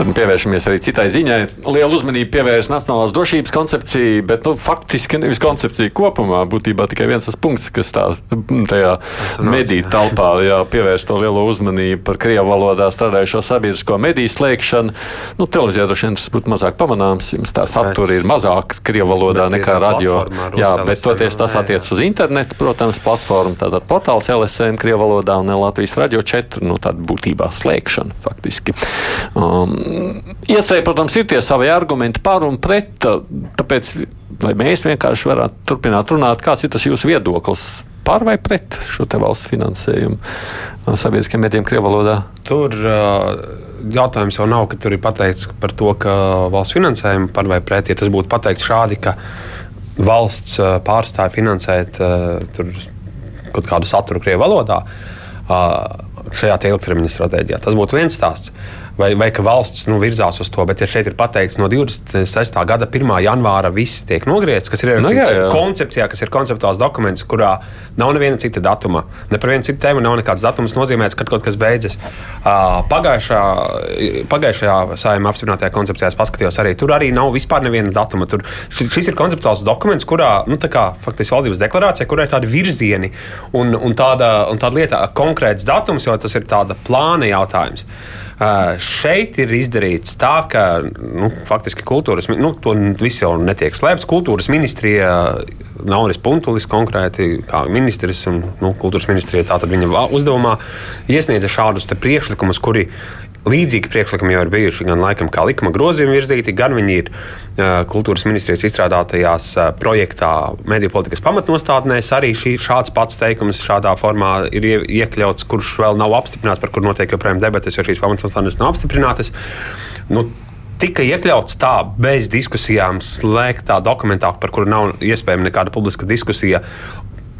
Tad pievēršamies arī citai ziņai. Liela uzmanība pievērš Nacionālās drošības koncepcijai, bet nu, faktiski nevis koncepcija kopumā. Būtībā tikai viens tas punkts, kas tā, tajā mediju telpā pievērš to lielo uzmanību par krievu valodā strādājušo sabiedrisko mediju slēgšanu. Nu, televīzijā droši vien tas būtu mazāk pamanāms, jums tā satura ir mazāk krievu valodā bet nekā radio. Jā, bet toties tas attiec uz internetu, protams, platformu, tātad portāls LSN krievu valodā un Latvijas radio 4, nu tāda būtībā slēgšana faktiski. Um, Iesai, protams, ir tie savi argumenti par un pret. Tāpēc, mēs vienkārši varētu turpināt runāt, kāds ir tas jūsu viedoklis par vai pret šo valsts finansējumu sabiedriskiem medijiem Krievijā? Tur jautājums jau nav, ka tur ir pateikts par to, ka valsts finansējumu par vai pret. Ja tas būtu pateikts šādi, ka valsts pārstāja finansēt tur, kaut kādu saturu Krievijas valodā šajā ilgtermiņa stratēģijā, tas būtu viens stāsts vai, vai ka valsts nu, virzās uz to. Bet, ja šeit ir pateikts, no 26. gada 1. janvāra viss tiek nogriezts, kas ir nu, jā, jā. koncepcijā, kas ir konceptuāls dokuments, kurā nav neviena cita datuma, ne par vienu citu tēmu nav nekāds datums nozīmēts, kad kaut kas beidzas. Pagājušā, pagājušajā saimē apstiprinātajā koncepcijā es paskatījos arī. Tur arī nav vispār neviena datuma. Tur, šis ir konceptuāls dokuments, kurā nu, kā, faktiski valdības deklarācija, kurā ir tādi virzieni un, un, tāda, un tāda lieta, konkrēts datums, jo tas ir tāda plāna jautājums. Šeit ir izdarīts tā, ka nu, faktiski kultūras nu, to viss jau netiek slēpts. Kultūras ministrija, Nauris Puntulis konkrēti kā ministrs un nu, kultūras ministrija tātad viņa uzdevumā iesniedza šādus priekšlikumus, kuri Līdzīgi priekšlikumi jau ir bijuši gan laikam, kā likuma grozījumi virzīti, gan viņi ir kultūras ministrijas izstrādātajās projektā mediju politikas pamatnostādnēs. Arī šī, šāds pats teikums šādā formā ir iekļauts, kurš vēl nav apstiprināts, par kur notiek joprojām debates, jo šīs pamatnostādnes nav apstiprinātas. Nu, tika iekļauts tā, bez diskusijām, slēgtā dokumentā, par kuru nav iespējama nekāda publiska diskusija.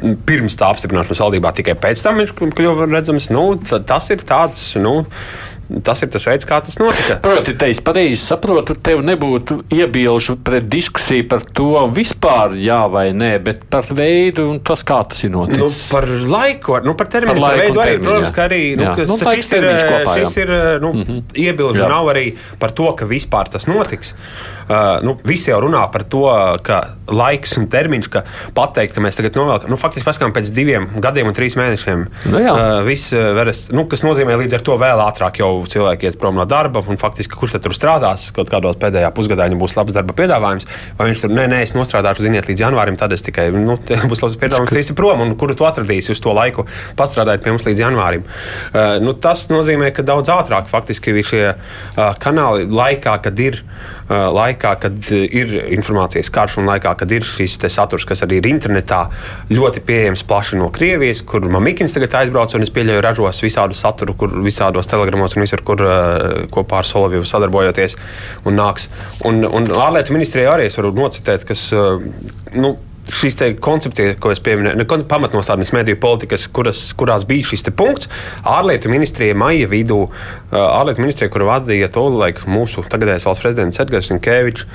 Pirms tā apstiprināšanas valdībā, tikai pēc tam viņš kļuva redzams. Nu, tas ir tāds. Nu, tas ir tas veids, kā tas notika. Proti, te es pareizi saprotu, tev nebūtu iebilžu pret diskusiju par to vispār, jā vai nē, bet par veidu un tas, kā tas ir noticis. Nu, par laiku, nu, par termiņu, par, par veidu arī, termiņu, protams, jā. ka arī, nu, kas, nu, šis ir, kopā, šis ir, nu, mm -hmm. iebilžu jā. nav arī par to, ka vispār tas notiks. Uh, nu, visi jau runā par to, ka laiks un termiņš, ka pateikt, ka mēs tagad novelkam, nu, faktiski paskatām pēc diviem gadiem un trīs mēnešiem. Nu, uh, viss uh, veres, nu, kas nozīmē līdz ar to vēl ātrāk jau cilvēki iet prom no darba, un faktiski kurš tur strādās, kaut kādos pēdējā pusgadā viņam būs labs darba piedāvājums, vai viņš tur, nē, nē, es nostrādāšu, ziniet, līdz janvārim, tad es tikai, nu, būs labs piedāvājums, tiesi prom, un kuru tu atradīsi uz to laiku, pastrādājot pie mums līdz janvārim. Uh, nu, tas nozīmē, ka daudz ātrāk faktiski šie uh, kanāli laikā, kad ir laikā, kad ir informācijas karš un laikā, kad ir šis saturs, kas arī ir internetā, ļoti pieejams plaši no Krievijas, kur Mamikins tagad aizbrauc un es pieļauju ražos visādu saturu, kur visādos telegramos un visur, kur kopā ar Soloviju sadarbojoties un nāks. Un, un ārlietu ministrijai arī es varu nocitēt, kas. Nu, šīs koncepcijas, ko es pieminēju, nu, pamatnostādnes mediju politikas, kuras, kurās bija šis punkts. Ārlietu ministrija maija vidū, ārlietu ministrija, kuru vadīja tolaik mūsu tagadējais valsts prezidents Edgars Rinkevičs,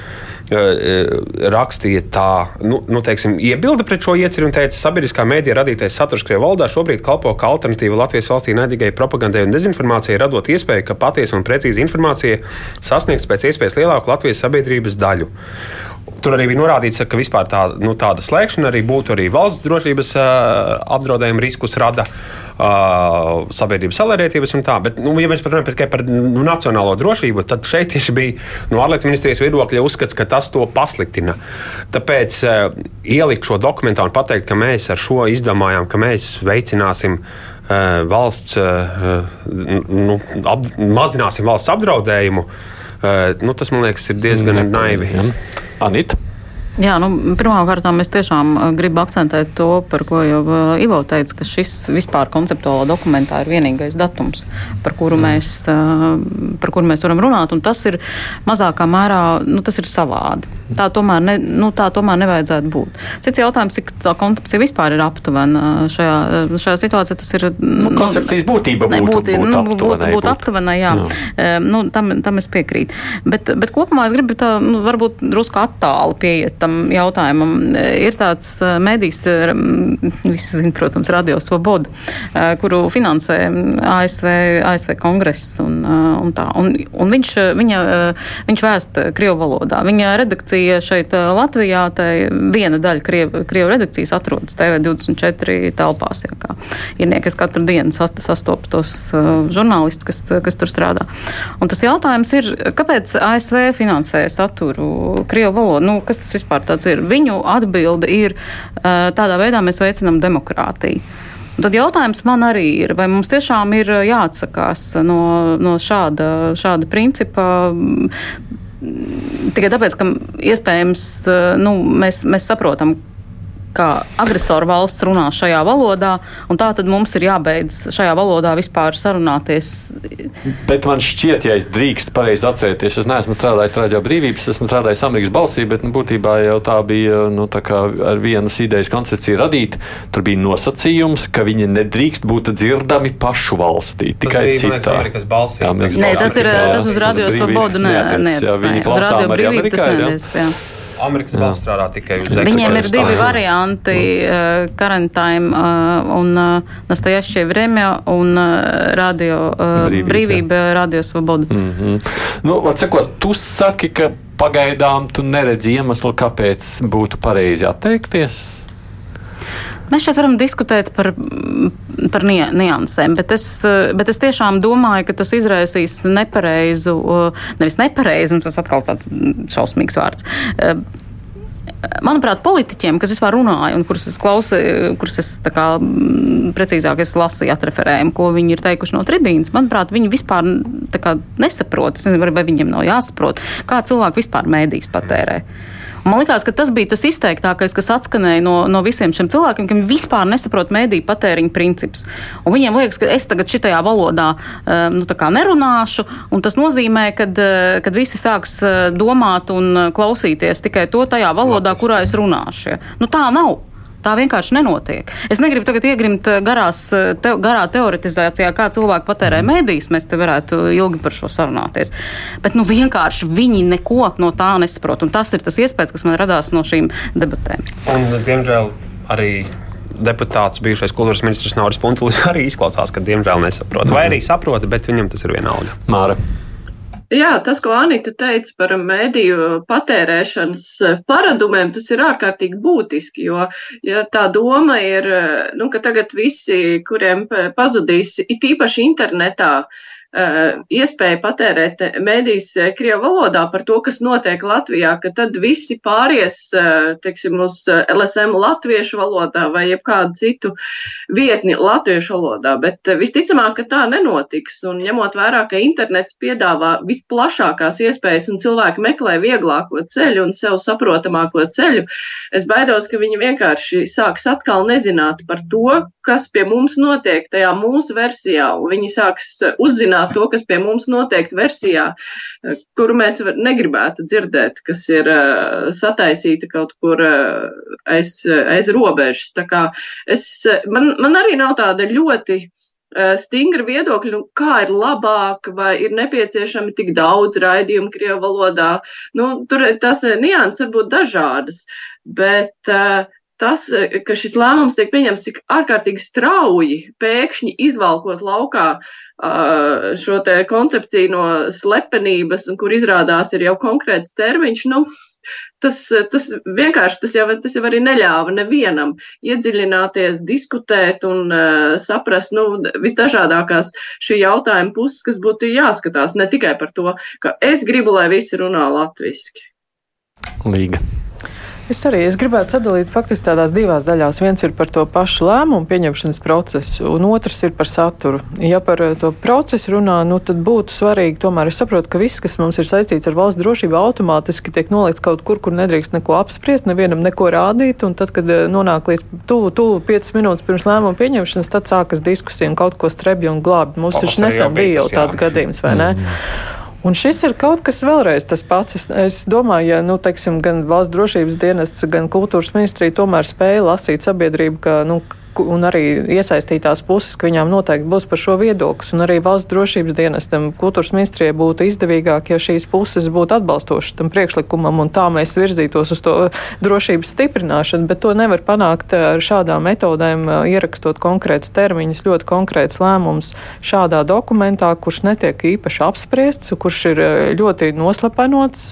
rakstīja tā, nu, nu teiksim, iebilda pret šo ieceru un teica, ka sabiedriskā mēdīja radītais saturs Krievijas valdā šobrīd kalpo kā alternatīva Latvijas valstī naidīgai propagandai un dezinformācijai, radot iespēju, ka patiesa un precīza informācija sasniegs pēc iespējas lielāku Latvijas sabiedrības daļu. Tur arī bija norādīts, ka vispār tā, nu, tāda slēgšana arī būtu arī valsts drošības uh, apdraudējuma riskus rada. Uh, sabiedrības salērētības un tā. Bet, nu, ja mēs runājam par, par nu, nacionālo drošību, tad šeit tieši bija no ārlietu ministrijas viedokļa uzskats, ka tas to pasliktina. Tāpēc uh, ielikt šo dokumentā un pateikt, ka mēs ar šo izdomājām, ka mēs veicināsim uh, valsts, nu, ap, mazināsim valsts apdraudējumu. Nu, tas man liekas, ir diezgan naivi. Anita. Jā, nu, pirmkārt, mēs tiešām uh, gribam akcentēt to, par ko jau uh, Ivo teica, ka šis vispār konceptuālā dokumentā ir vienīgais datums, par kuru, mm. mēs, uh, par kuru mēs varam runāt. Tas ir mazākā mērā nu, tas ir savādi. Tā tomēr, ne, nu, tā tomēr nevajadzētu būt. Cits jautājums, cik tā koncepcija vispār ir aptuvena šajā, šajā situācijā. Tas ir nu, koncepcijas būtība būtu, būtu, nu, būtu, būtu aptuvena. Jā, jā. Nu, tam, tam es piekrītu. Bet, bet kopumā es gribu tā, nu, varbūt drusku attāli pieiet tam jautājumam. Ir tāds medijs, visi zina, protams, Radio Svoboda, kuru finansē ASV, ASV kongress un, un tā. Un, un viņš, viņa, viņš vēst Krievu valodā. Viņa redakcija šeit Latvijā, tai viena daļa Krievu, Krievu redakcijas atrodas TV24 telpās. Jā, kā ir nie, kas katru dienu sastopas tos žurnālistus, kas, kas tur strādā. Un tas jautājums ir, kāpēc ASV finansē saturu Krievu valodā? Nu, kas tas vispār tāds ir. Viņu atbilde ir tādā veidā mēs veicinām demokrātiju. Tad jautājums man arī ir, vai mums tiešām ir jāatsakās no, no šāda, šāda principa. Tikai tāpēc, ka iespējams nu, mēs, mēs saprotam, ka agresoru valsts runā šajā valodā, un tā tad mums ir jābeidz šajā valodā vispār sarunāties. Bet man šķiet, ja es drīkstu pareizi atcerēties, es neesmu strādājis Radio Brīvības, esmu strādājis Amerikas balsī, bet nu, būtībā jau tā bija nu, tā ar vienas idejas koncepciju radīta. Tur bija nosacījums, ka viņi nedrīkst būt dzirdami pašu valstī, tikai tas citā. Amerikas balsī. Jā, Amerikas Nē, tas ir tas uz Radio Svobodu, nē, nē, uz Radio Brīvību tas nedēļas. Amerikas balss strādā tikai uz eksporta. Viņiem ir divi varianti Karantime uh, un uh, Nastajašie Vremja un uh, radio, uh, brīvība, brīvība Radio Svoboda. Mm -hmm. Nu, sakot, tu saki, ka pagaidām tu neredzi iemeslu, kāpēc būtu pareizi atteikties? Mēs šeit varam diskutēt par, par niansēm, bet es, bet es tiešām domāju, ka tas izraisīs nepareizu, nevis nepareizu, un tas atkal tāds šausmīgs vārds manuprāt, politiķiem, kas vispār runāja un kurus es klausīju, kurus es kā, precīzāk es lasīju atreferējumu, ko viņi ir teikuši no tribīnas, manuprāt, viņi vispār kā, nesaprot. Es nezinu, vai viņiem nav jāsaprot, kā cilvēki vispār mēdīs patērē. Mm. Man liekas, ka tas bija tas izteiktākais, kas atskanēja no, no visiem šiem cilvēkiem, ka viņi vispār nesaprot mēdīju patēriņa principus. Un viņiem liekas, ka es tagad šitajā valodā um, nu, nerunāšu, un tas nozīmē, ka uh, kad visi sāks uh, domāt un klausīties tikai to tajā valodā, kurā es runāšu. Nu, tā nav. Tā vienkārši nenotiek. Es negribu tagad iegrimt eh, garās, eh, te, garā teoretizācijā, kā cilvēki patērē mēdīs. Mēs te varētu ilgi par šo sarunāties. Bet nu, vienkārši viņi neko no tā nesaprot. Un tas ir tas iespējas, kas man radās no šīm debatēm. Un, diemžēl arī deputāts, bijušais kultūras ministrs Nauris Puntulis arī izklausās, ka diemžēl nesaprot. Vai arī saprota, bet viņam tas ir vienalga. Māra. Jā, tas, ko Anita teica par mediju patērēšanas paradumiem, tas ir ārkārtīgi būtiski, jo ja tā doma ir, nu, ka tagad visi, kuriem pazudīs, it īpaši internetā, uh, iespēja patērēt mēdīs Krievu valodā par to, kas notiek Latvijā, ka tad visi pāries, teiksim, uz LSM latviešu valodā vai jebkādu citu vietni latviešu valodā, bet visticamāk, ka tā nenotiks, un ņemot vērā, ka internets piedāvā visplašākās iespējas un cilvēki meklē vieglāko ceļu un sev saprotamāko ceļu, es baidos, ka viņi vienkārši sāks atkal nezināt par to, kas pie mums notiek tajā mūsu versijā, un viņi sāks uzzināt to, kas pie mums notiek versijā, kuru mēs negribētu dzirdēt, kas ir uh, sataisīta kaut kur aiz, aiz robežas. Tā kā es, man, man arī nav tāda ļoti stingra viedokļa, nu, kā ir labāk, vai ir nepieciešami tik daudz raidījumu Krievu valodā. Nu, tur tas nianses var būt dažādas, bet tas, eh, ka šis lēmums tiek pieņemts tik ārkārtīgi strauji, pēkšņi izvalkot laukā šo te koncepciju no slepenības, un kur izrādās ir jau konkrēts termiņš, nu, tas, tas vienkārši, tas jau, tas jau arī neļāva nevienam iedziļināties, diskutēt un uh, saprast, nu, visdažādākās šī jautājuma puses, kas būtu jāskatās, ne tikai par to, ka es gribu, lai visi runā latviski. Līga. Es arī es gribētu sadalīt faktiski tādās divās daļās. Viens ir par to pašu lēmumu pieņemšanas procesu, un otrs ir par saturu. Ja par eh, to procesu runā, nu, tad būtu svarīgi, tomēr es saprotu, ka viss, kas mums ir saistīts ar valsts drošību, automātiski tiek nolikts kaut kur, kur nedrīkst neko apspriest, nevienam neko rādīt, un tad, kad eh, nonāk līdz tuvu, tuvu 5 minūtes pirms lēmuma pieņemšanas, tad sākas diskusija un kaut ko strebja un glābi. Mums taču nesen bija jau tāds gadījums, vai ne? Mm. Un šis ir kaut kas vēlreiz tas pats. Es, es domāju, ja nu, teiksim, gan valsts drošības dienests, gan kultūras ministrija tomēr spēja lasīt sabiedrību, ka nu, un arī iesaistītās puses, ka viņām noteikti būs par šo viedoklis, un arī valsts drošības dienestam, kultūras ministrijai būtu izdevīgāk, ja šīs puses būtu atbalstošas tam priekšlikumam, un tā mēs virzītos uz to drošības stiprināšanu, bet to nevar panākt ar šādām metodēm, ierakstot konkrētus termiņus, ļoti konkrēts lēmums šādā dokumentā, kurš netiek īpaši apspriests, kurš ir ļoti noslepenots.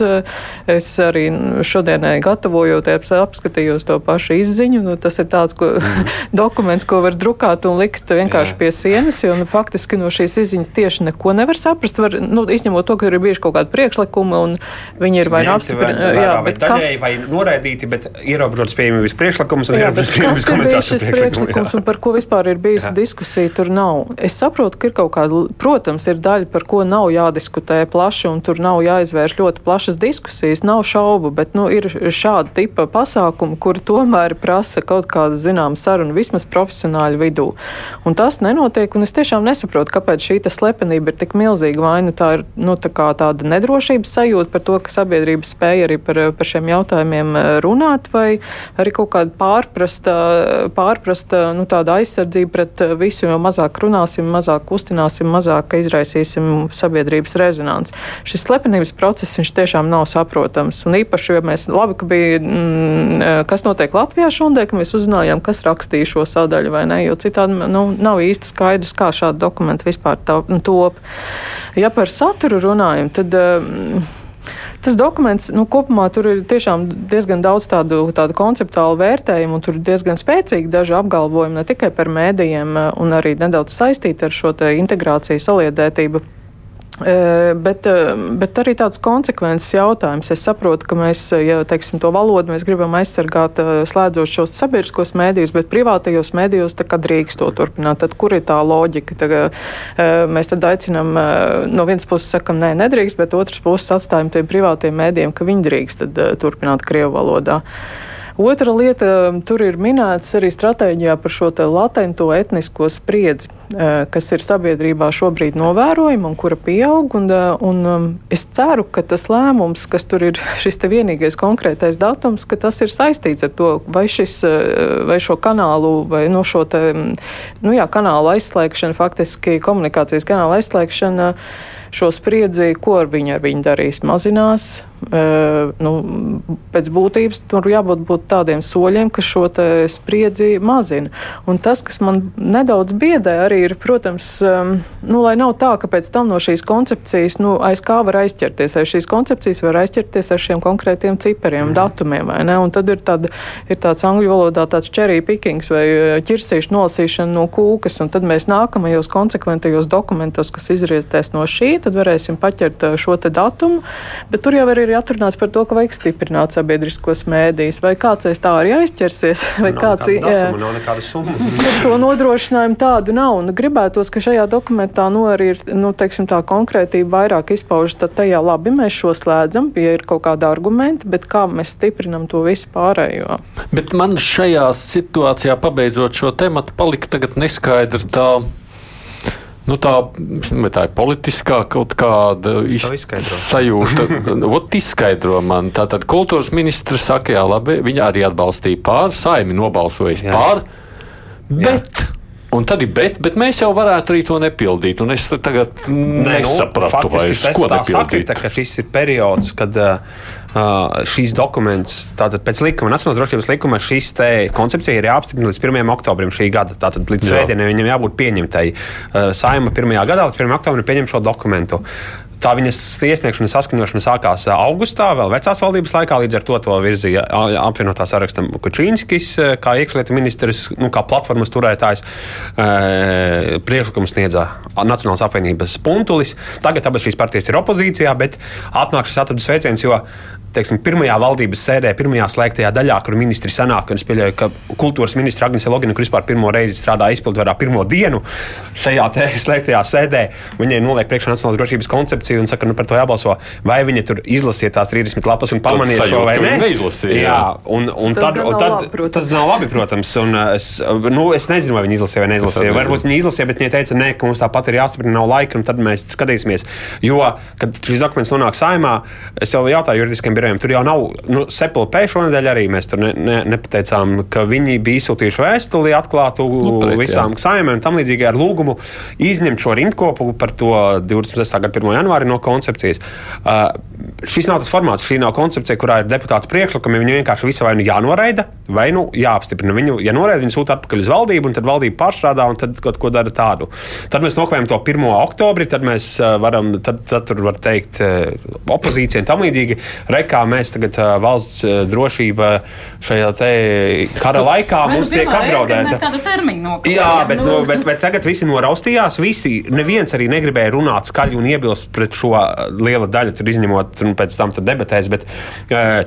Es arī šodienai gatavojoties apskatījos to pašu izziņu, nu, tas ir tāds, ko mm. Dokuments, ko var drukāt un likt vienkārši jā. pie sienas, jo nu, faktiski no šīs izziņas tieši neko nevar saprast. Var, nu, izņemot to, ka ir bijuši kaut kādi priekšlikumi un viņi ir vai nu apstiprināti, jā, daļēji kas... vai noraidīti, bet ierobežots pieejamības priekšlikums un ierobežots pieejamības komentārs. Šis priekšlikums un par ko vispār ir bijusi jā. diskusija, tur nav. Es saprotu, ka ir kaut kāda, protams, ir daļa, par ko nav jādiskutē plaši un tur nav jāizvērš ļoti plašas diskusijas, nav šaubu, bet nu, ir šāda tipa pasākumi, kur tomēr prasa kaut kāda zināma saruna vismaz vismaz profesionāļu vidū. Un tas nenotiek, un es tiešām nesaprotu, kāpēc šī slepenība ir tik milzīga. Vai nu tā ir nu, tā tāda nedrošības sajūta par to, ka sabiedrība spēja arī par, par šiem jautājumiem eh, runāt, vai arī kaut kāda pārprasta, pārprasta nu, aizsardzība pret eh, visu, jo mazāk runāsim, mazāk kustināsim, mazāk izraisīsim sabiedrības rezonanci. Šis slepenības process viņš tiešām nav saprotams. Un īpaši, ja mēs labi, ka bija, mm, eh, kas notiek Latvijā šodien, ka mēs uzzinājām, kas rakstīja šo sadaļu, vai ne? Jo citādi nu, nav īsti skaidrs, kā šādi dokumenti vispār nu, top. Ja par saturu runājam, tad. Um, Tas dokuments nu, kopumā tur ir diezgan daudz tādu, tādu konceptuālu vērtējumu, un tur ir diezgan spēcīgi daži apgalvojumi ne tikai par mēdījiem, uh, un arī nedaudz saistīti ar šo integrāciju, saliedētību Bet, bet arī tāds konsekvences jautājums. Es saprotu, ka mēs, ja teiksim, to valodu mēs gribam aizsargāt, slēdzot šos sabiedriskos mēdījus, bet privātajos mēdījos tā kā drīkst to turpināt. Tad kur ir tā loģika? Tā, mēs tad aicinām, no vienas puses sakam, nē, nedrīkst, bet otras puses atstājam tiem privātiem mēdījiem, ka viņi drīkst tad, turpināt Krievu valodā. Otra lieta, um, tur ir minēts arī stratēģijā par šo latento etnisko spriedzi, uh, kas ir sabiedrībā šobrīd novērojama un kura pieaug. Un, uh, un um, es ceru, ka tas lēmums, kas tur ir šis vienīgais konkrētais datums, ka tas ir saistīts ar to, vai, šis, uh, vai šo kanālu, vai no šo te, nu jā, kanālu aizslēgšanu, faktiski komunikācijas kanālu aizslēgšanu šo spriedzi, ko ar viņu, ar viņu darīs, mazinās nu, pēc būtības tur jābūt būt tādiem soļiem, kas šo spriedzi mazina. Un tas, kas man nedaudz biedē, arī ir, protams, nu, lai nav tā, ka pēc tam no šīs koncepcijas, nu, aiz kā var aizķerties, aiz šīs koncepcijas var aizķerties ar šiem konkrētiem cipariem, mm. datumiem, vai ne? Un tad ir, tāda, ir tāds angļu valodā tāds cherry pickings vai ķirsīšu nolasīšana no kūkas, un tad mēs nākamajos konsekventajos dokumentos, kas izrietēs no šī, tad varēsim paķert šo te datumu, bet tur jau arī ir atrunāts par to, ka vajag stiprināt sabiedriskos mēdījus, vai kāds aiz tā arī aizķersies, vai nav kāds datumu, nav nekādu summu. to nodrošinājumu tādu nav. Un gribētos, ka šajā dokumentā nu, arī ir nu, teiksim, tā konkrētība vairāk izpaužas. Tad tajā labi mēs šo slēdzam, ja ir kaut kāda argumenta, bet kā mēs stiprinam to visu pārējo. Bet man šajā situācijā, pabeidzot šo tematu, palika neskaidra tā Nu, tā, tā ir politiskā kaut kāda sajūta. Ot, izskaidro man. Tātad kultūras ministrs saka, jā, labi, viņa arī atbalstīja pār, saimi nobalsojis jā. pār, bet. Jā. Un tad ir bet, bet mēs jau varētu arī to nepildīt. Un es tagad Nē, nesapratu, nu, vairs, ko nepildīt. Sakrita, ka šis ir periods, kad uh, šīs dokuments, tātad pēc likuma, Nacionālās drošības likuma, šīs koncepcija ir jāapstiprina līdz 1. oktobrim šī gada. Tātad līdz svētdienai viņam jābūt pieņemtai. Saima 1. gadā līdz 1. oktobrim pieņem šo dokumentu. Tā viņas iesniegšana, saskaņošana sākās augustā, vēl vecās valdības laikā. Līdz ar to to virzīja apvienotā saraksta Kučīnskis, kā iekšlietu ministrs, nu, kā platformas turētājs. Priekšlikumu sniedza Nacionālās apvienības puntulis. Tagad abas šīs partijas ir opozīcijā, bet atnāk šis atradu sveiciens, jo teiksim, pirmajā valdības sēdē, pirmajā slēgtajā daļā, kur ministri sanāk, un es pieļauju, ka kultūras ministra Agnese Logina, kur vispār pirmo reizi strādā izpildvarā pirmo dienu šajā slēgtajā sēdē, viņai noliek priekšā nacionālās drošības koncepciju un saka, nu par to jābalso, vai viņa tur izlasīja tās 30 lapas un pamanīja šo vai ne. Neizlasīja, jā, un, un tad, un tad labi, tas nav labi, protams. Un es, nu, es nezinu, vai viņi izlasīja vai neizlasīja. Varbūt viņi izlasīja, bet viņi teica, nē, ka mums tāpat ir jāstiprina, nav laika, un tad mēs skatīsimies. Jo, kad šis dokuments nonāk saimā, es jau jautāju juridiskiem birojiem, tur jau nav, nu, Sepulpē šonadēļ arī mēs tur ne, ne, nepateicām, ka viņi bija izsūtījuši vēstuli atklātu nu, pret, visām saimēm un tam līdzīgi ar lūgumu izņemt šo rindkopu par to 26. gada 1. Janvāri no koncepcijas. Uh, šis nav tas formāts, šī nav koncepcija, kurā ir deputātu priekšlikumi. Viņi vienkārši visu vai nu jānoraida, vai nu jāapstiprina. Viņu, ja noraida, viņi sūta atpakaļ uz valdību, un tad valdība pārstrādā un tad kaut ko dara tādu. Tad mēs nokavējam to 1. oktobri, tad mēs varam, tad, tad tur var teikt opozīcija un tam līdzīgi. Rekā mēs tagad uh, valsts uh, drošība šajā kara laikā Vai mums tiek apdraudēta. Jā, bet, nu. No, bet, bet tagad visi noraustījās. Visi, neviens arī negribēja runāt skaļi un iebilst pret šo liela daļu, tur izņemot un pēc tam debatēs. Bet, uh,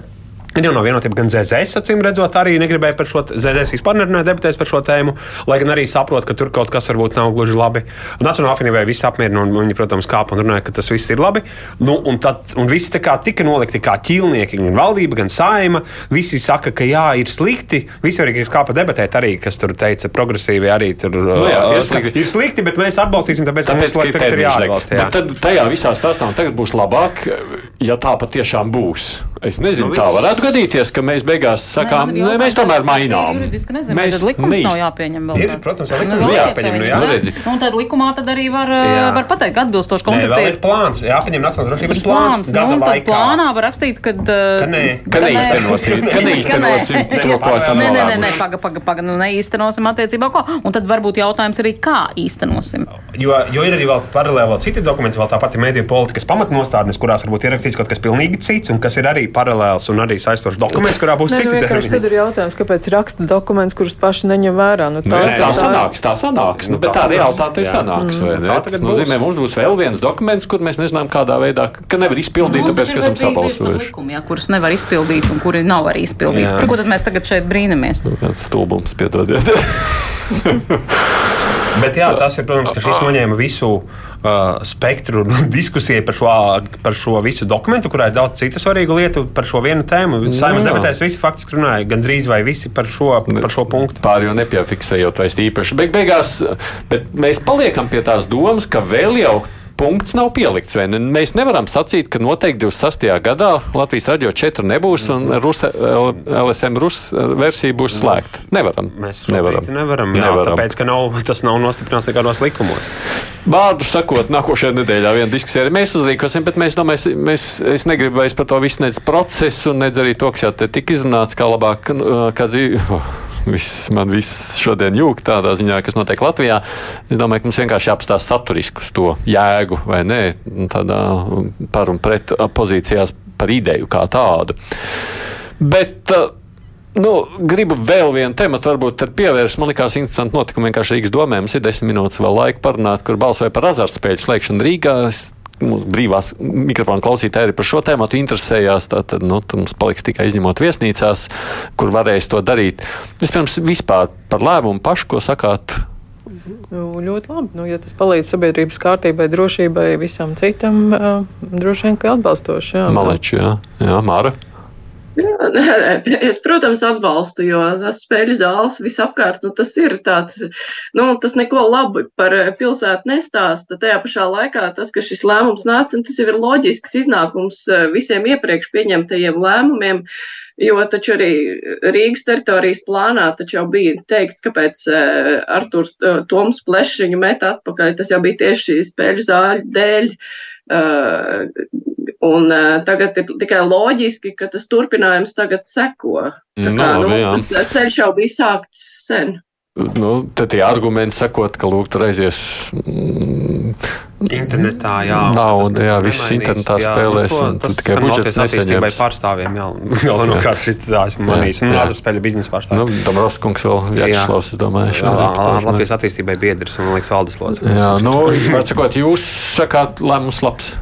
Gan jau no vienotība, gan ZZS, acīm redzot, arī negribēja par šo ZZS vispār nerunāt, debatēs par šo tēmu, lai gan arī saprot, ka tur kaut kas varbūt nav gluži labi. Nacionālā apvienībai viss apmierina, un viņi, protams, kāpa un runāja, ka tas viss ir labi. Nu, un, tad, un visi tika nolikti kā ķīlnieki, gan valdība, gan saima. Visi saka, ka jā, ir slikti. Visi arī kāpa debatēt, arī kas tur teica, progresīvi arī tur nu, jā, ir, slikti. ir slikti, bet mēs atbalstīsim, tāpēc, tāpēc ka mums ir jāatbalsta. Jā. Tad tajā visā stāstā tagad būs labāk, ja tā patiešām būs. Es nezinu, nu, tā varētu gadīties, ka mēs beigās sakām, nē, nē, mēs tomēr mainām. Nezinu, mēs likums nav jāpieņem vēl. Ir, protams, jā, likums nu, jāpieņem. Nu, jā. Nu, un tad likumā tad arī var, jā. var pateikt, atbilstoši koncepcijai ir plāns. Jāpieņem nacionālās drošības plāns. Nu, un tad plānā var rakstīt, kad, ka, nē, ka neīstenosim, ka neīstenosim to, ko esam nē, nē, nē, paga, paga, paga, nu neīstenosim attiecībā ko. Un tad varbūt jautājums arī, kā īstenosim. Jo, jo ir arī vēl paralēli vēl citi dokumenti, vēl tā pati mēdīju politikas pamatnostādnes, kurās varbūt ierakstīts kaut kas pilnīgi cits un kas ir arī paralēls un arī saistošs dokuments, kurā būs ne, citi nu, termiņi. Tad ir jautājums, kāpēc raksta dokuments, kurus paši neņem vērā. Nu, tā, nu, tā, tā, sanāks, tā sanāks. Nu, bet tā realitāte ir sanāks. Mm. Tas nozīmē, mums būs vēl viens dokuments, kur mēs nezinām, kādā veidā, ka nevar izpildīt, nu, tāpēc, ka esam sabalsojuši. Likumi, jā, kurus nevar izpildīt un kuri nav arī izpildīti. Par ko tad mēs tagad šeit brīnamies? Kāds stulbums piedodiet. Bet jā, tas ir, protams, ka šis noņēma visu uh, spektru diskusijai par šo, par šo visu dokumentu, kurā ir daudz citu svarīgu lietu par šo vienu tēmu. Saimnes debatēs visi faktiski runāja gandrīz vai visi par šo, par šo punktu. Pār jau nepiefiksējot vairs īpaši. Beig beigās, bet mēs paliekam pie tās domas, ka vēl jau punkts nav pielikts. ne? Mēs nevaram sacīt, ka noteikti 26. gadā Latvijas radio 4 nebūs un Rus, LSM Rus versija būs slēgta. Nevaram. Mēs nevaram. nevaram, jā, nevaram. Tāpēc, ka nav, tas nav nostiprināts nekādos likumos. Vārdu sakot, nākošajā nedēļā viena diskusija arī mēs uzrīkosim, bet mēs domājam, mēs, es negribu vairs par to visu nedz procesu, nedz arī to, kas jau te tika izrunāts, kā labāk, kā dzīve. Viss, man viss šodien jūg tādā ziņā, kas notiek Latvijā. Es domāju, ka mums vienkārši jāapstāsta saturiski uz to jēgu vai nē, tādā par un pret pozīcijās par ideju kā tādu. Bet, Nu, gribu vēl vienu tematu, varbūt pievērst. Man liekas, interesanti notikumi vienkārši Rīgas domē. Mums ir desmit minūtes vēl laika parunāt, kur balsoja par azartspēļu slēgšanu Rīgā. Es brīvās mikrofona klausītāji arī par šo tēmu interesējās. Tad nu, mums paliks tikai izņemot viesnīcās, kur varēs to darīt. Vispirms vispār par lēmumu pašu, ko sakāt. Nu, ļoti labi. Nu, ja tas palīdz sabiedrības kārtībai, drošībai, visam citam, uh, droši vien, ka atbalstoši. Maleči, jā, jā Māra. Jā, es, protams, atbalstu, jo tas spēļu zāles visapkārt, nu, tas ir tāds, nu, tas neko labu par pilsētu nestāsta. Tajā pašā laikā tas, ka šis lēmums nāca, un tas jau ir loģisks iznākums eh, visiem iepriekš pieņemtajiem lēmumiem, jo taču arī Rīgas teritorijas plānā taču jau bija teikts, kāpēc eh, Arturs eh, Toms Plešs viņu met atpakaļ. Tas jau bija tieši spēļu zāļu dēļ. Uh, Un tagad ir tikai loģiski, ka tas turpinājums tagad seko. Tā kā, no, nu, tas ceļš jau bija sākts sen. Nu, tad tie argumenti sakot, ka lūk, tur aizies. Mm, internetā, jā. Nauda, jā, viss internetā jā, spēlēs. Nu, to, tas tikai budžets attīstībai pārstāvjiem, jā. Galvenokārt šis tā esmu manījis. Nu, Lāzars spēļu biznesa pārstāvjiem. Nu, Dombrovs kungs vēl Jāčslavs, es domāju. Jā, Latvijas attīstībai biedrs un, man liekas, valdes lodzi. Jā, nu, var sakot, jūs sakāt lēmums labs.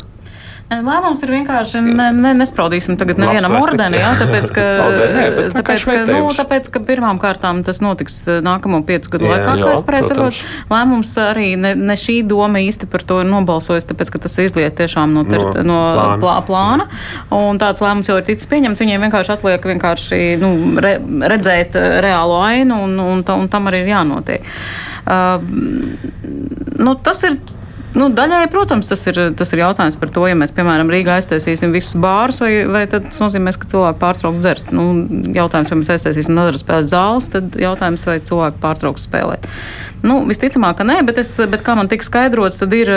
Lēmums ir vienkārši ne, ne, nespraudīsim tagad nevienam ordeni, jā, tāpēc, ka, tāpēc, ka, nu, tāpēc, ka pirmām kārtām tas notiks eh, nākamo piecu gadu laikā, kā es pareizi saprotu. Lēmums arī ne, ne šī doma īsti par to ir nobalsojis, tāpēc, ka tas izliet tiešām no, ter, no, no plāna. Plā, plāna. Un tāds lēmums jau ir ticis pieņemts. Viņiem vienkārši atliek vienkārši nu, re, redzēt eh, reālo ainu, un, un, un tam arī ir jānotiek. Uh, nu, tas ir Nu, daļai, protams, tas ir, tas ir jautājums par to, ja mēs, piemēram, Rīgā aiztaisīsim visus bārus, vai, vai tas nozīmēs, ka cilvēki pārtrauks dzert. Nu, jautājums, vai mēs aiztaisīsim nodarbības spēles zāles, tad jautājums, vai cilvēki pārtrauks spēlēt. Nu, visticamāk, ka nē, bet, es, bet kā man tika skaidrots, tad ir,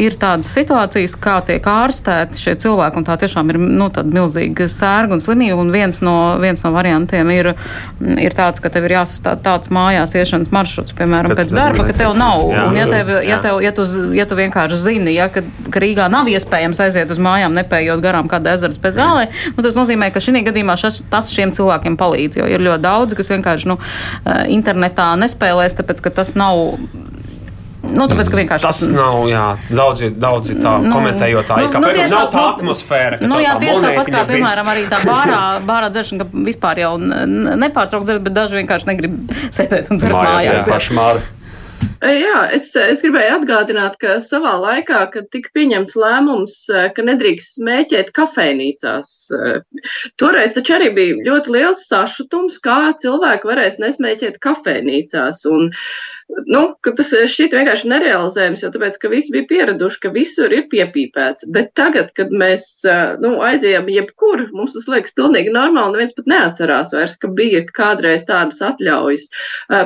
ir tādas situācijas, kā tiek ārstēti šie cilvēki, un tā tiešām ir nu, milzīga sērga un slimība. Un viens no, viens no variantiem ir, ir tāds, ka tev ir jāsastāv tāds mājās iešanas maršruts, piemēram, tad, pēc darba, ka tev nav. Jā, un ja, tev, ja, tev, ja, tu, ja tu vienkārši zini, ja, ka, ka Rīgā nav iespējams aiziet uz mājām, nepējot garām kādu ezeru pēc zālē, nu, tas nozīmē, ka šī gadījumā šas, tas šiem cilvēkiem palīdz, jo ir ļoti daudz, kas vienkārši nu, internetā nespēlēs tāpēc ka tas nav. Nu, tāpēc, ka vienkārši tas, tas nav. Jā, daudzi, daudzi tā nu, komentējot, tā ir. Nu, nu, nav tā, tā atmosfēra. Nu, jā, tieši tāpat kā, piemēram, arī tā bārā, bārā dzeršana, ka vispār jau nepārtraukt dzert, bet daži vienkārši negrib sēdēt un dzert mājās. mājās Jā, es, es gribēju atgādināt, ka savā laikā, kad tika pieņemts lēmums, ka nedrīkst smēķēt kafejnīcās, toreiz taču arī bija ļoti liels sašutums, kā cilvēki varēs nesmēķēt kafejnīcās. Un, uh, nu, tas šķiet vienkārši nerealizējams, jo tāpēc, ka visi bija pieraduši, ka visur ir piepīpēts. Bet tagad, kad mēs nu, aizējām jebkur, mums tas liekas pilnīgi normāli, neviens pat neatcerās vairs, ka bija kādreiz tādas atļaujas.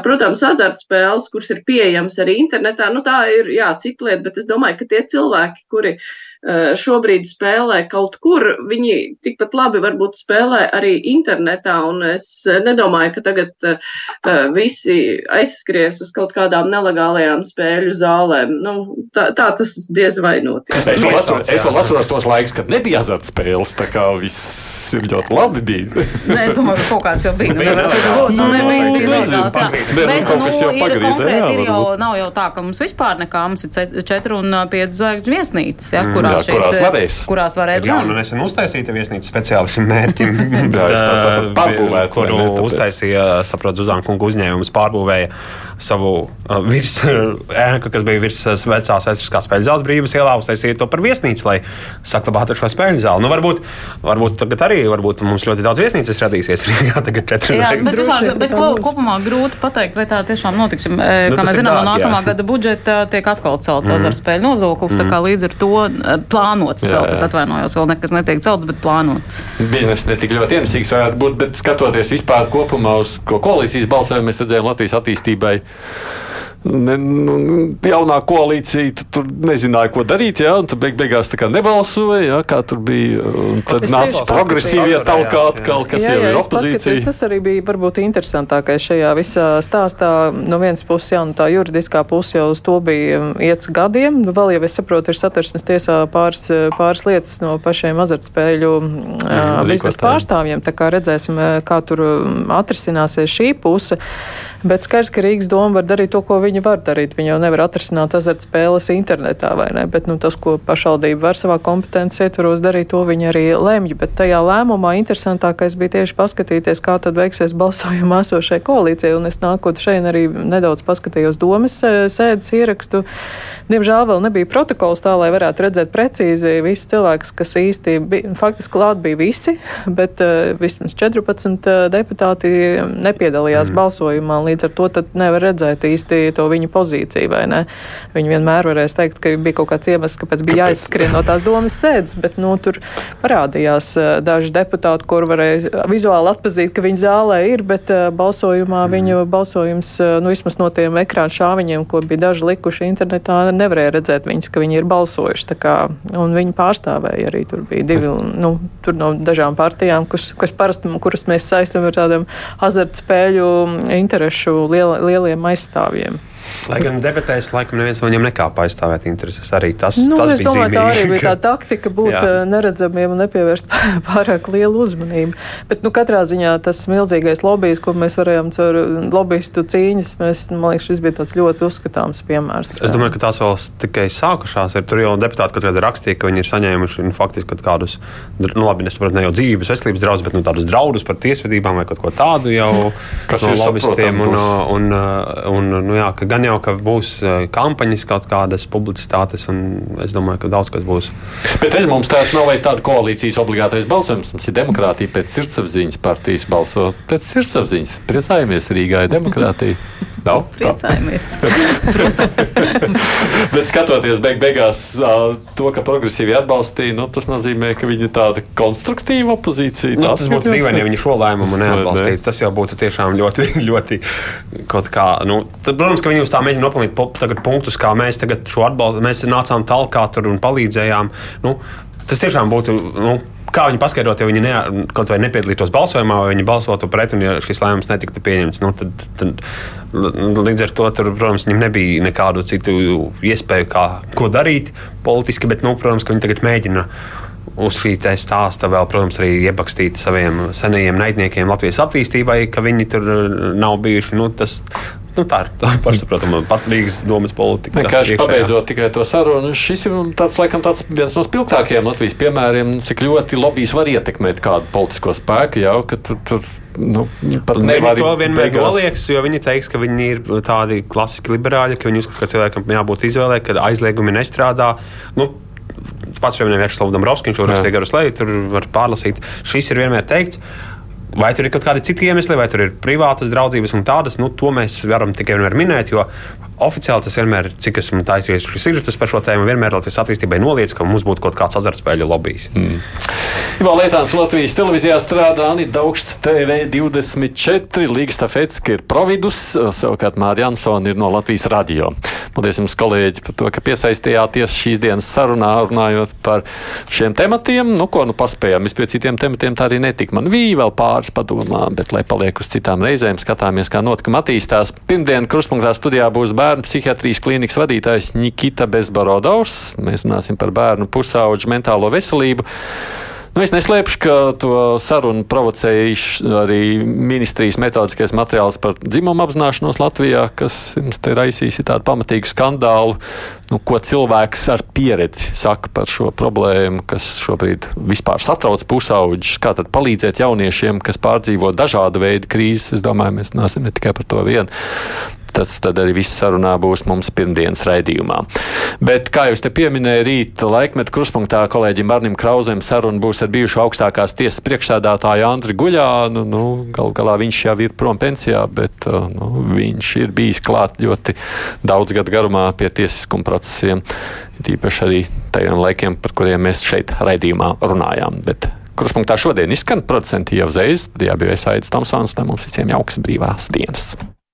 Protams, azartspēles, kuras ir pieejamas arī internetā, nu tā ir, jā, cita lieta, bet es domāju, ka tie cilvēki, kuri Eh, šobrīd spēlē kaut kur, viņi tikpat labi varbūt spēlē arī internetā, un es nedomāju, ka tagad uh, visi aizskries uz kaut kādām nelegālajām spēļu zālēm. Nu, tā, tā tas diez vai notiek. Es vēl atceros, es vēl atceros tos laikus, kad nebija azartspēles, tā kā viss ir ļoti labi bija. Nē, es domāju, ka kaut kāds jau bija. Nu, nu, nebija ilgās, jā. Bet, nu, ir konkrēti, ir jau, nav jau tā, ka mums vispār nekā, mums ir četru un pieci zvaigžņu viesnīcas, ja, kurā jā, šīs, kurās varēs. Kurās varēs gan. Jā, nesen uztaisīta viesnīca speciāli šim mērķim. jā, es tā saprotu, pārbūvēt. Kuru uztaisīja, saprotu, Zuzana kunga uzņēmums pārbūvēja savu uh, virs ēku, kas bija virs uh, vecās vēsturiskās spēļu zāles brīvības ielā, uztaisīja to par viesnīcu, lai saglabātu šo spēļu zāli. Nu, varbūt, varbūt tagad arī varbūt mums ļoti daudz viesnīcas radīsies Rīgā. Tagad četri Jā, bet, Droši vispār, bet tā ko, kopumā grūti pateikt, vai tā tiešām notiks. Nu, kā mēs zinām, no nākamā jā. gada budžeta tiek atkal celts mm. azartspēļu nozoklis. Tā kā līdz ar to plānots celt, es atvainojos, vēl nekas netiek celts, bet plānot. Biznesa ne tik ļoti ienesīgs varētu būt, bet skatoties vispār kopumā uz ko koalīcijas balsojumu, mēs redzējām Latvijas attīstībai. Ne, nu, jaunā koalīcija tu- tur nezināja, ko darīt. Jā, un beig, beigās tā kā nebalsoja. Jā, kā tur bija. Tad nāca progresīvie talkā atkal, kas jā, jau jā, ir es paskatos, opozīcija. tas arī bija varbūt interesantākais šajā visā stāstā. No vienas puses, jā, nu tā juridiskā puse jau uz to bija um, iets gadiem. Nu, vēl jau es saprotu, ir satversmes tiesā pāris, pāris lietas no pašiem azartspēļu mm, biznesa pārstāvjiem. Tā kā redzēsim, kā tur um, atrisināsies šī puse. Bet skaidrs, ka Rīgas doma var darīt to, ko viņi var darīt. Viņi jau nevar atrisināt azartspēles internetā, vai ne? Bet nu, tas, ko pašvaldība var savā kompetences ietvaros darīt, to viņi arī lemj. Bet tajā lēmumā interesantākais bija tieši paskatīties, kā tad veiksies balsojuma esošai koalīcijai. Un es nākot šeit arī nedaudz paskatījos domas eh, sēdes ierakstu. Diemžēl vēl nebija protokols tā, lai varētu redzēt precīzi visus cilvēkus, kas īsti bija. Faktiski klāt bija visi, bet uh, vismaz 14 uh, deputāti nepiedalījās mm. balsojumā. Līdz ar to nevar redzēt īsti to viņu pozīciju. Viņi vienmēr varēs teikt, ka bija kaut kāds iemesls, kāpēc bija jāizskrien no tās domas sēdes, bet nu, tur parādījās uh, daži deputāti, kur varēja vizuāli atpazīt, ka viņi zālē ir, bet uh, balsojumā mm. viņu balsojums, uh, nu vismaz no tiem ekrāna šāviņiem, ko bija daži likuši internetā, nevarēja redzēt viņus, ka viņi ir balsojuši. Kā, un viņi pārstāvēja arī tur bija divi nu, tur no dažām partijām, kas, kas parasti, kuras mēs saistām ar tādiem azartspēļu interešu liel, lieliem aizstāvjiem. Lai gan debatēs, laikam, neviens no viņiem nekāpa aizstāvēt intereses. Arī tas, Nu, tas es bija domāju, tā arī zīmīgi, bija tā ka- taktika būt Jā. Jā. neredzamiem un nepievērst pārāk lielu uzmanību. Bet, nu, katrā ziņā tas milzīgais lobbyis, ko mēs varējām caur lobbyistu cīņas, mēs, man liekas, šis bija tāds ļoti uzskatāms piemērs. Es domāju, ka tās vēl tikai sākušās. Ir. Tur jau deputāti kaut kādā rakstīja, ka viņi ir saņēmuši nu, faktiski kaut kādus, nu, labi, nesaprotu, ne jau dzīves, veselības draudus, bet nu, tādus draudus par tiesvedībām vai kaut ko tādu jau Kas no ir lobbystiem. Un, būs. un, un, un, nu, jā, ka gan jau, ka būs eh, kampaņas, kaut kādas publicitātes, un es domāju, ka daudz kas būs. Bet es mums tāds nav vairs tāda koalīcijas obligātais balsojums. Mums ir demokrātija pēc sirdsapziņas partijas balso pēc sirdsapziņas. Priecājamies Rīgā ir demokrātija. Nav? Tā. Priecājamies. Bet skatoties beig beigās to, ka progresīvi atbalstīja, nu, tas nozīmē, ka viņi ir tāda konstruktīva opozīcija. Nu, Tā tas būtu dīvaini, ja viņi šo lēmumu neatbalstītu. Tas jau būtu tiešām ļoti, ļoti kaut kā. Nu, tad, protams, ka viņi uz tā mēģina nopelnīt punktus, kā mēs tagad šo atbalstu, mēs nācām talkā tur un palīdzējām. Nu, tas tiešām būtu. Nu, Kā viņi paskaidrot, ja viņi ne, kaut vai nepiedalītos balsojumā, vai viņi balsotu pret, un ja šis lēmums netiktu pieņemts, nu, tad, tad līdz ar to, tur, protams, viņiem nebija nekādu citu iespēju, kā, ko darīt politiski, bet, nu, protams, viņi tagad mēģina uz šī stāsta vēl, protams, arī iebakstīt saviem senajiem naidniekiem Latvijas attīstībai, ka viņi tur nav bijuši. Nu, tas, nu, tā ir pašsaprotama pat Rīgas domas politika. Vienkārši pabeidzot tikai to sarunu, šis ir tāds, laikam, tāds viens no spilgtākajiem Latvijas piemēriem, cik ļoti lobbyis var ietekmēt kādu politisko spēku. Jau, ka tur, tur, nu, Viņi to vienmēr beigās- nolieks, jo viņi teiks, ka viņi ir tādi klasiski liberāļi, ka viņi uzskata, ka cilvēkam jābūt izvēlē, ka aizliegumi nestrādā. Nu, Pats piemēram, Vērts Dombrovskis, viņš Jā. rakstīja garus leju, tur var pārlasīt. Šis ir vienmēr teikts. Vai tur ir kaut kādi citi iemesli, vai tur ir privātas draudzības un tādas, nu, to mēs varam tikai minēt, jo oficiāli tas vienmēr, cik esmu taisījis šis sižetus par šo tēmu, vienmēr Latvijas attīstībai noliec, ka mums būtu kaut kāds azartspēļu lobbyis. Mm. Vēl Lietuvas Latvijas televīzijā strādā Anita Daugsta TV 24, Līgas Tafets, ka ir Providus, savukārt Mārija Jansona ir no Latvijas radio. Paldies jums, kolēģi, par to, ka piesaistījāties šīs dienas sarunā, runājot par šiem tematiem. Nu, ko nu paspējām, es pie citiem tematiem tā arī netika. Man bija vēl pāris padomā, bet lai paliek uz citām reizēm, skatāmies, kā notikumi attīstās. Pirmdien krustpunktā studijā būs bērnu psihiatrijas klīnikas vadītājs Nikita Bezbarodovs. Mēs runāsim par bērnu pusauģu mentālo veselību. Nu, es neslēpšu, ka to sarunu provocēja š- arī ministrijas metodiskais materiāls par dzimumu apzināšanos Latvijā, kas mums te raisīs tādu pamatīgu skandālu, nu, ko cilvēks ar pieredzi saka par šo problēmu, kas šobrīd vispār satrauc pusauģus. Kā tad palīdzēt jauniešiem, kas pārdzīvo dažādu veidu krīzes? Es domāju, mēs runāsim ne tikai par to vienu. Tas tad arī viss sarunā būs mums pirmdienas raidījumā. Bet, kā jūs te pieminējāt, rīt laikmetu kruspunktā kolēģim Arnim Krauzem saruna būs ar bijušo augstākās tiesas priekšsēdātāju Andri Guļānu. Nu, gal galā viņš jau ir prom pensijā, bet uh, nu, viņš ir bijis klāt ļoti daudz gadu garumā pie tiesiskuma procesiem. Tīpaši arī tajiem laikiem, par kuriem mēs šeit raidījumā runājām. Bet Kruspunktā šodien izskan producenti jau zvejas, studijā bija Aits Tomsons, lai mums visiem jauks brīvās dienas.